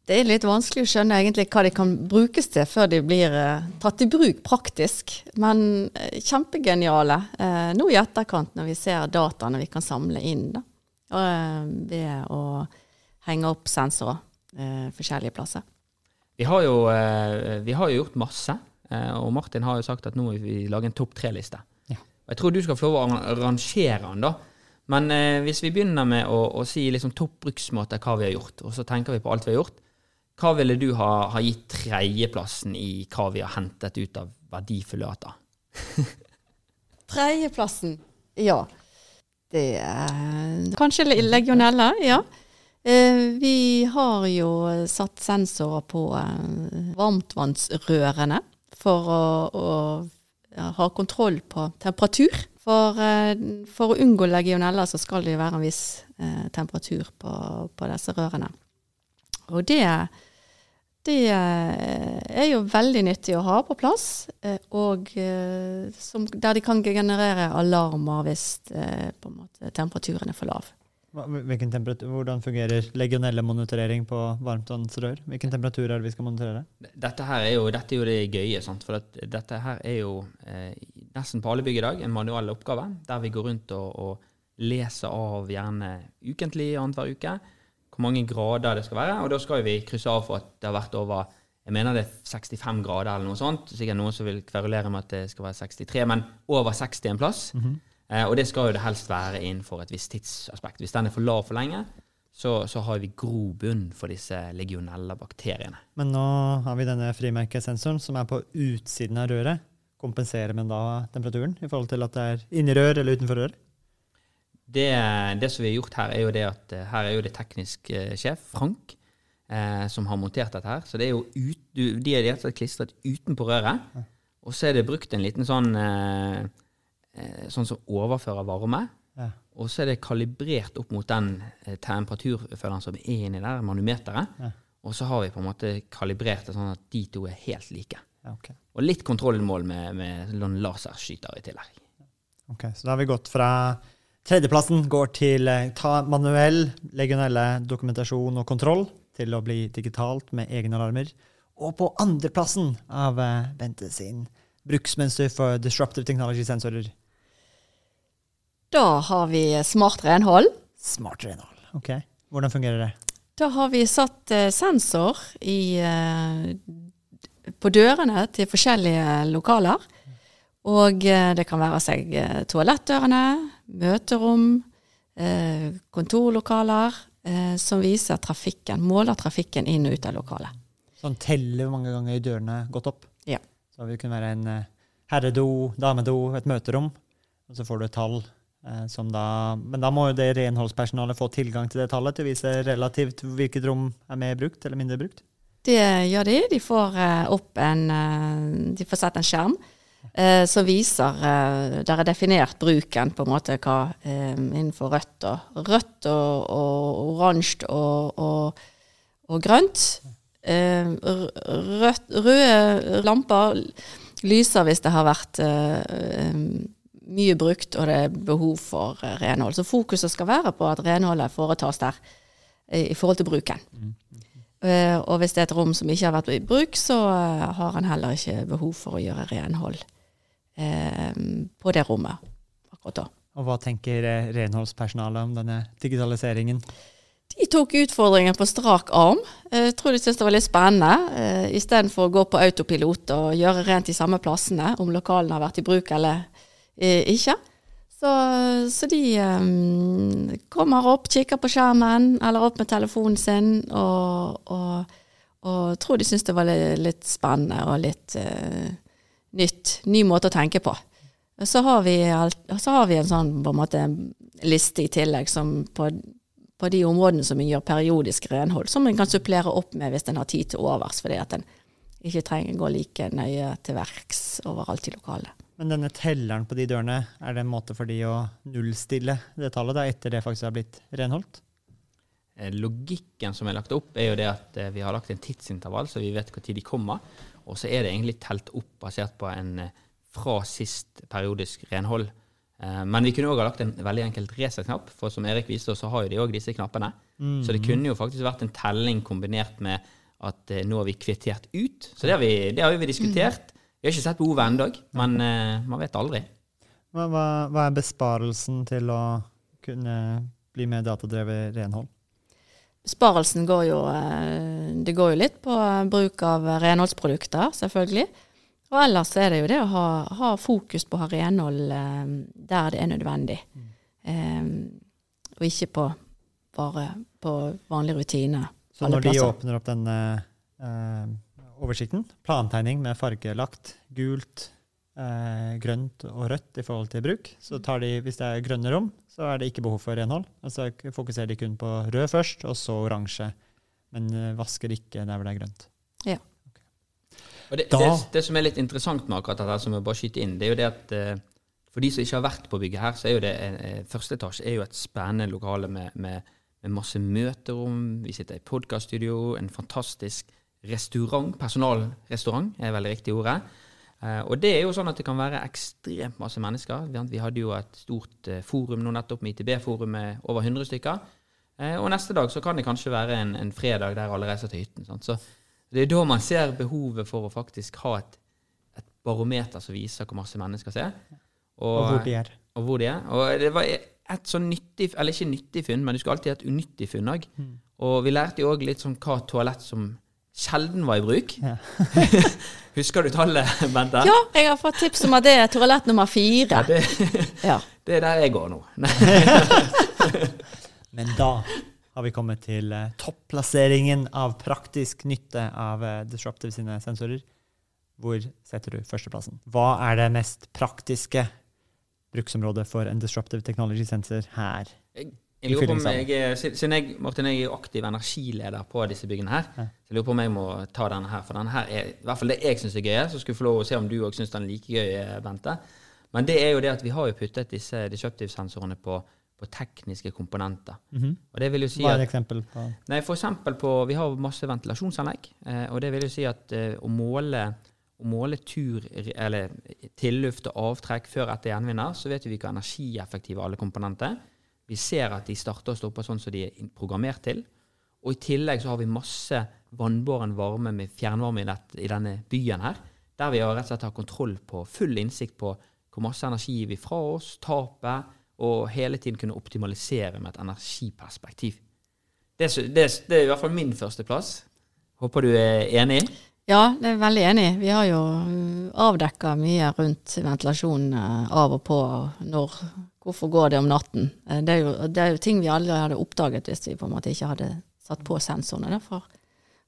Det er litt vanskelig å skjønne egentlig hva de kan brukes til før de blir eh, tatt i bruk praktisk. Men eh, kjempegeniale eh, nå i etterkant når vi ser dataene vi kan samle inn da, ved å henge opp sensorer forskjellige plasser. Vi har jo, vi har jo gjort masse, og Martin har jo sagt at nå vil vi lage en topp tre-liste. Og Jeg tror du skal få lov å rangere den, da. Men eh, hvis vi begynner med å, å si liksom topp hva vi har gjort, og så tenker vi på alt vi har gjort, hva ville du ha, ha gitt tredjeplassen i hva vi har hentet ut av verdifulle data? Tredjeplassen, ja. Det er kanskje le- legionella, ja. Eh, vi har jo satt sensorer på eh, varmtvannsrørene for å, å ja, ha kontroll på temperatur. For, eh, for å unngå legionella så skal det jo være en viss eh, temperatur på, på disse rørene. Og det, det er jo veldig nyttig å ha på plass, eh, og eh, som, der de kan generere alarmer hvis eh, temperaturen er for lav. Hvilken temperatur, hvordan fungerer legionellemonitorering på varmtvannsrør? Hvilken temperatur er det vi skal monitorere? Dette her er jo, dette er jo det gøye, sant? for dette her er jo eh, nesten på alle bygg i dag en manuell oppgave, der vi går rundt og, og leser av gjerne ukentlig annenhver uke hvor mange grader det skal være, og da skal vi krysse av for at det har vært over jeg mener det er 65 grader eller noe sånt. Sikkert noen som vil kverulere med at det skal være 63, men over 60 en plass. eh, og det skal jo det helst være innenfor et visst tidsaspekt. Hvis den er for lav for lenge, så, så har vi grobunn for disse legionella-bakteriene. Men nå har vi denne frimerkesensoren som er på utsiden av røret. Kompenserer man da temperaturen i forhold til at det er inni rør eller utenfor rør? Det, det som vi har gjort her, er jo det at eh, her er jo det teknisk eh, sjef, Frank, eh, som har montert dette her. Så det er jo ut, de er klistret utenpå røret. Og så er det brukt en liten sånn eh, eh, sånn som overfører varme. Ja. Og så er det kalibrert opp mot den eh, temperaturføleren som er inni der, manometeret. Ja. Og så har vi på en måte kalibrert det sånn at de to er helt like. Ja, okay. Og litt kontrollmål med, med noen laserskyter i tillegg. Ok, Så da har vi gått fra tredjeplassen går til eh, ta manuell, legionelle dokumentasjon og kontroll til å bli digitalt med egne alarmer. Og på andreplassen av eh, Bente sin bruksmønster for disruptive technology-sensorer. Da har vi smart renhold. Smart renhold. Ok, Hvordan fungerer det? Da har vi satt eh, sensor i, eh, på dørene til forskjellige lokaler. Og eh, det kan være seg toalettdørene, møterom, kontorlokaler, som viser trafikken, måler trafikken inn og ut av lokalet. Sånn teller hvor mange ganger dørene har gått opp? Ja. Så det kunne være en herredo, damedo, et møterom, og så får du et tall. Eh, da, men da må jo det renholdspersonalet få tilgang til det tallet til å vise relativt hvilket rom er mer brukt eller mindre brukt. Det gjør de. De får eh, opp en eh, De får sett en skjerm eh, som viser Der er definert bruken, på en måte, hva eh, innenfor rødt og Rødt og, og oransje og, og, og grønt. Rødt, røde lamper lyser hvis det har vært mye brukt og det er behov for eh, renhold. Så fokuset skal være på at renholdet foretas der i forhold til bruken. Eh, og hvis det er et rom som ikke har vært i bruk, så eh, har en heller ikke behov for å gjøre renhold på det rommet akkurat da. Og hva tenker renholdspersonalet om denne digitaliseringen? De tok utfordringen på strak arm. Jeg tror de syntes det var litt spennende. Istedenfor å gå på autopilot og gjøre rent de samme plassene, om lokalene har vært i bruk eller ikke. Så, så de um, kommer opp, kikker på skjermen eller opp med telefonen sin, og, og, og tror de syns det var litt, spennende og litt uh, nytt. Ny måte å tenke på. Så har vi, alt, så har vi en sånn en måte liste i tillegg som på på de områdene som en gjør periodisk renhold, som en kan supplere opp med hvis en har tid til overs, fordi at en ikke trenger å gå like nøye til verks overalt i lokalet. Men denne telleren på de dørene, er det en måte for de å nullstille det tallet da, etter det faktisk har blitt renholdt? Eh, Logikken som er lagt opp, er jo det at eh, vi har lagt en tidsintervall, så vi vet når de kommer. Og så er det egentlig telt opp basert på en eh, fra sist periodisk renhold. Men vi kunne òg ha lagt en veldig enkelt reset-knapp, for som Erik viste oss, så har jo de òg disse knappene. Så det kunne jo faktisk vært en telling kombinert med at nå har vi kvittert ut. Så det har vi, det har vi diskutert. Vi har ikke sett behovet ennå, men uh, man vet aldri. Hva, hva, hva er besparelsen til å kunne bli med datadrevet renhold? Besparelsen går jo, eh, det går jo litt på bruk av renholdsprodukter, selvfølgelig. Og ellers er det jo det å ha, ha fokus på å ha renhold eh, der det er nødvendig. Eh, og ikke på bare på vanlige rutiner. Så alle når de åpner opp denne eh, oversikten, plantegning med fargelagt gult, eh, grønt og rødt i forhold til bruk, så tar de, hvis det er grønne rom, så er det ikke behov for renhold. Altså fokuserer de kun på rød først, og så oransje. Men eh, vasker ikke der hvor det er grønt. Og det, Da- det, det som er litt interessant med akkurat dette, som jeg bare skyter inn, det er jo det at eh, for de som ikke har vært på bygget her, så er jo det eh, første etasje er jo et spennende lokale med, med, med masse møterom. Vi sitter i podkaststudio, en fantastisk restaurant, personalrestaurant er vel det riktige ordet. Eh, og det er jo sånn at det kan være ekstremt masse mennesker. Vi- hadde jo et stort eh, forum nå nettopp med ITB-forum med over 100 stykker. Eh, og neste dag så kan det kanskje være en, en fredag der alle reiser til hytten. Sant? Så det er da man ser behovet for å faktisk ha et, et barometer som viser hvor masse mennesker ser. Og hvor de er. og hvor de er. Og det var et sånn nyttig, eller ikke nyttig funn, men du skal alltid ha et unyttig funn òg. Og vi lærte jo òg litt sånn hva toalett som sjelden var i bruk. Ja. Husker du tallet, Bente? Ja, jeg har fått tips om at det er toalett nummer fire. Ja, det, Ja. det er der jeg går nå. Men da har vi kommet til eh, topplasseringen av praktisk nytte av eh, Disruptive sine sensorer. Hvor setter du førsteplassen? Hva er det mest praktiske bruksområdet for en disruptive technology sensor her? Jeg, lurer på om jeg, er- siden jeg, Martin, jeg er jo aktiv energileder på disse byggene her, Ja. så jeg lurer på om jeg må ta denne her. For denne her er i hvert fall det jeg syns er gøy. Så skal vi få lov å se om du òg syns den er like gøy, eh, Bente. Men det er jo det at vi har jo puttet disse disruptive-sensorene på, på tekniske komponenter. Mhm. Og det vil jo si Hva er et eksempel på Nei, for eksempel på Vi har masse ventilasjonsanlegg, eh, og det vil jo si at eh, å måle å måle tur, eller tilluft og avtrekk før etter gjenvinner, så vet vi er energieffektive alle komponenter. Vi ser at de starter og stopper sånn som de er programmert til. Og i tillegg så har vi masse vannbåren varme med fjernvarme i, dette, i denne byen her, der vi har rett og slett har kontroll på full innsikt på hvor masse energi gir vi fra oss, tapet, og hele tiden kunne optimalisere med et energiperspektiv. Det, det, det er i hvert fall min førsteplass. Håper du er enig? Ja, det er veldig enig. Vi har jo avdekka mye rundt ventilasjon eh, av og på. Når, hvorfor går det om natten? Eh, Det er, jo, det er jo ting vi aldri hadde oppdaget hvis vi på en måte ikke hadde satt på sensorene. Derfor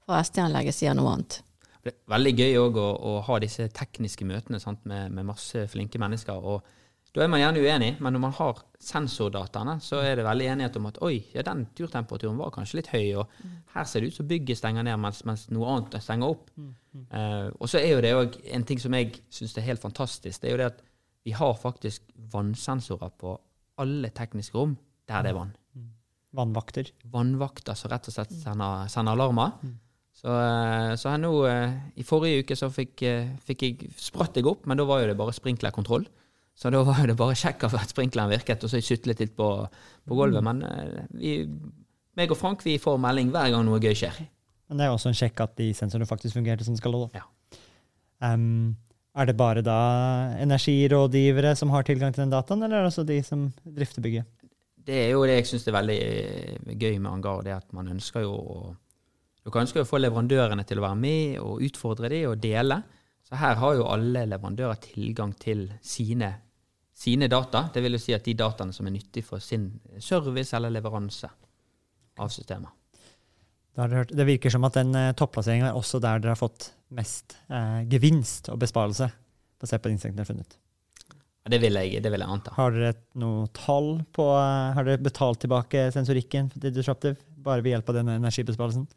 for SD-anlegget sier noe annet. Det er veldig gøy òg å, å ha disse tekniske møtene sant, med, med masse flinke mennesker. og Da er man gjerne uenig, men når man har sensordataene, så er det veldig enighet om at oi, ja, den turtemperaturen var kanskje litt høy, og her ser det ut som bygget stenger ned mens, mens noe annet stenger opp. Eh, og så er jo det òg en ting som jeg syns er helt fantastisk, det er jo det at vi har faktisk vannsensorer på alle tekniske rom der det er vann. vannvakter? Vannvakter som rett og slett sender, sender alarmer. Så, eh, så nå, eh, I forrige uke så fikk, eh, fikk jeg spratt jeg opp, men da var jo det bare sprinklerkontroll. Så da var det bare å sjekke at sprinkleren virket, og så sutlet litt på, på gulvet. Men eh, vi, meg og Frank vi får melding hver gang noe gøy skjer. Men det er også en sjekk at de sensorene faktisk fungerte som de skal. da. Ja. Um, er det bare da energirådgivere som har tilgang til den dataen, eller er det også de som drifter bygget? Det er jo det jeg syns er veldig eh, gøy med Angar, det at man ønsker jo å Dere ønsker å få leverandørene til å være med og utfordre dem og dele. Så her har jo alle leverandører tilgang til sine, sine data. Det vil jo si at de dataene som er nyttige for sin service eller leveranse av systemer. Da har dere hørt, det virker som at den uh, topplasseringen er også der dere har fått mest eh, gevinst og besparelse, basert på de insektene dere har funnet. Ja, Det vil jeg, det vil jeg anta. Har dere noe tall på eh, Har dere betalt tilbake sensorikken til Disruptive bare ved hjelp av denne energibesparelsen?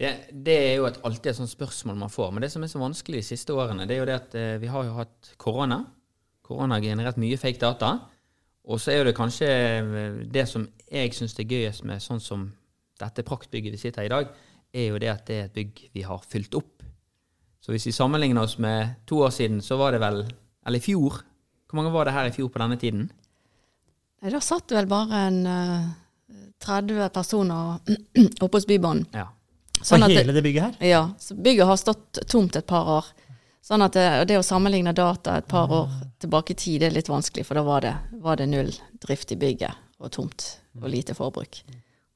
Det, det er jo et, alltid et sånt spørsmål man får. Men det som er så vanskelig de siste årene, det er jo det at eh, vi har jo hatt korona. Korona har generert mye fake data. Og så er jo det kanskje eh, det som jeg syns er gøyest med sånn som dette praktbygget vi sitter i i dag, er jo det at det er et bygg vi har fylt opp. Så hvis vi sammenligner oss med to år siden, så var det vel Eller i fjor. Hvor mange var det her i fjor på denne tiden? Nei, Da satt det vel bare en uh, 30 personer oppe hos Bybanen. Ja. Sånn at hele det bygget her? ja, så bygget har stått tomt et par år. Sånn at det, det å sammenligne data et par år tilbake i tid, det er litt vanskelig, for da var det, var det null drift i bygget og tomt og lite forbruk.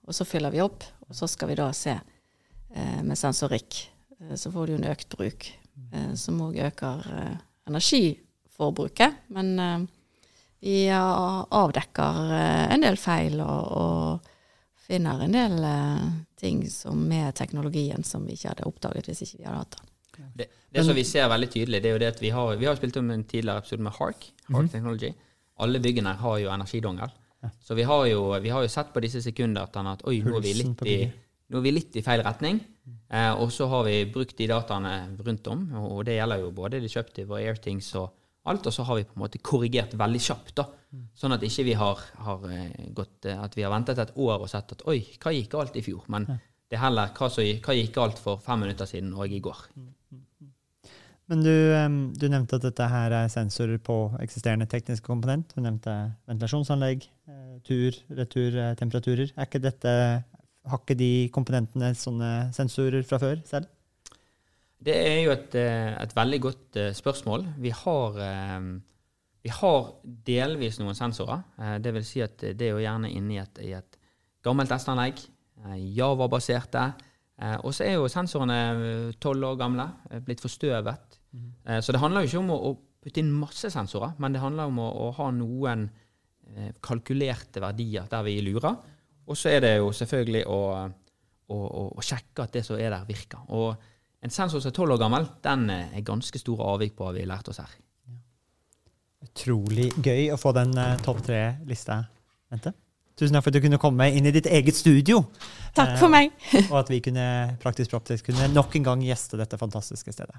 Og så fyller vi opp, og så skal vi da se eh, med sensorikk. Eh, så får du en økt bruk, eh, som òg øker eh, energiforbruket. Men eh, vi avdekker eh, en del feil og, og finner en del eh, ting som med teknologien som vi ikke hadde oppdaget hvis ikke vi hadde hatt den. Det, det som vi ser veldig tydelig, det er jo det at vi har, vi har spilt om en tidligere episode med Hark. Hark Technology. Alle byggene har jo energidongel. Så vi har, jo, vi har jo sett på disse sekundene at oi, nå er vi litt i, nå er vi litt i feil retning. Eh, og så har vi brukt de dataene rundt om, og, det gjelder jo både de kjøpte og Airthings og alt. Og så har vi på en måte korrigert veldig kjapt, da. Sånn at ikke vi har, har eh, gått eh, At vi har ventet et år og sett at oi, hva gikk galt i fjor? Men det er heller hva, som, hva gikk galt for fem minutter siden og i går. Men du, du nevnte at dette her er sensorer på eksisterende tekniske komponent. Du nevnte ventilasjonsanlegg, eh, tur, retur, eh, temperaturer. Er ikke dette, har ikke de komponentene sånne sensorer fra før selv? Det er jo et, eh, et veldig godt spørsmål. Vi har, vi har delvis noen sensorer. Det vil si at det er jo gjerne inne i et, i et gammelt S-anlegg, Java-baserte. Eh, Og så er jo sensorene tolv år gamle, eh, blitt forstøvet. Eh, Så det handler jo ikke om å, putte inn masse sensorer, men det handler om å, å ha noen eh, kalkulerte verdier der vi lurer. Og så er det jo selvfølgelig å, å, å, sjekke at det som er der, virker. Og en sensor som er tolv år gammel, den er ganske store avvik på, hva vi har lært oss her. Utrolig gøy å få den topp tre-lista, Bente. Tusen takk for at du kunne komme inn i ditt eget studio. Takk for meg. og at vi kunne praktisk praktisk kunne nok en gang gjeste dette fantastiske stedet.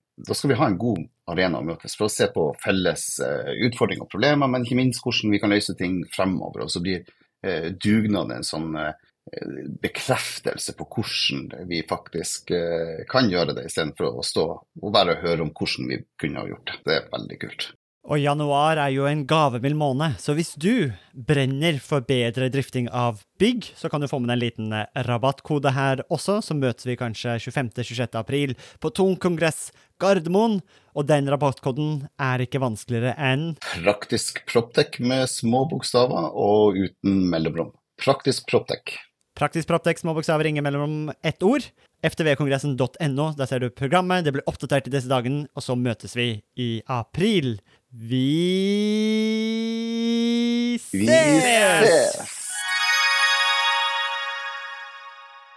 da skal vi ha en god arena å møtes for å se på felles uh, utfordringer og problemer, men ikke minst hvordan vi kan løse ting fremover. Og så blir uh, dugnad en sånn uh, bekreftelse på hvordan vi faktisk kan gjøre det, istedenfor å stå og bare høre om hvordan vi kunne ha gjort det. Det er veldig kult. Og januar er jo en gavemild måned, så hvis du brenner for bedre drifting av bygg, så kan du få med en liten eh, rabattkode her også, så møtes vi kanskje 25.-26. april på Tung kongress Gardermoen. Og den rabattkoden er ikke vanskeligere enn Praktisk Proptech med små bokstaver og uten mellomrom. Praktisk Proptech. Praktisk Proptech, små bokstaver, ingen mellomrom ett ord. ftvkongressen.no, der ser du programmet, det blir oppdatert i disse dagene, og så møtes vi i april. Vi ses! Vi ses!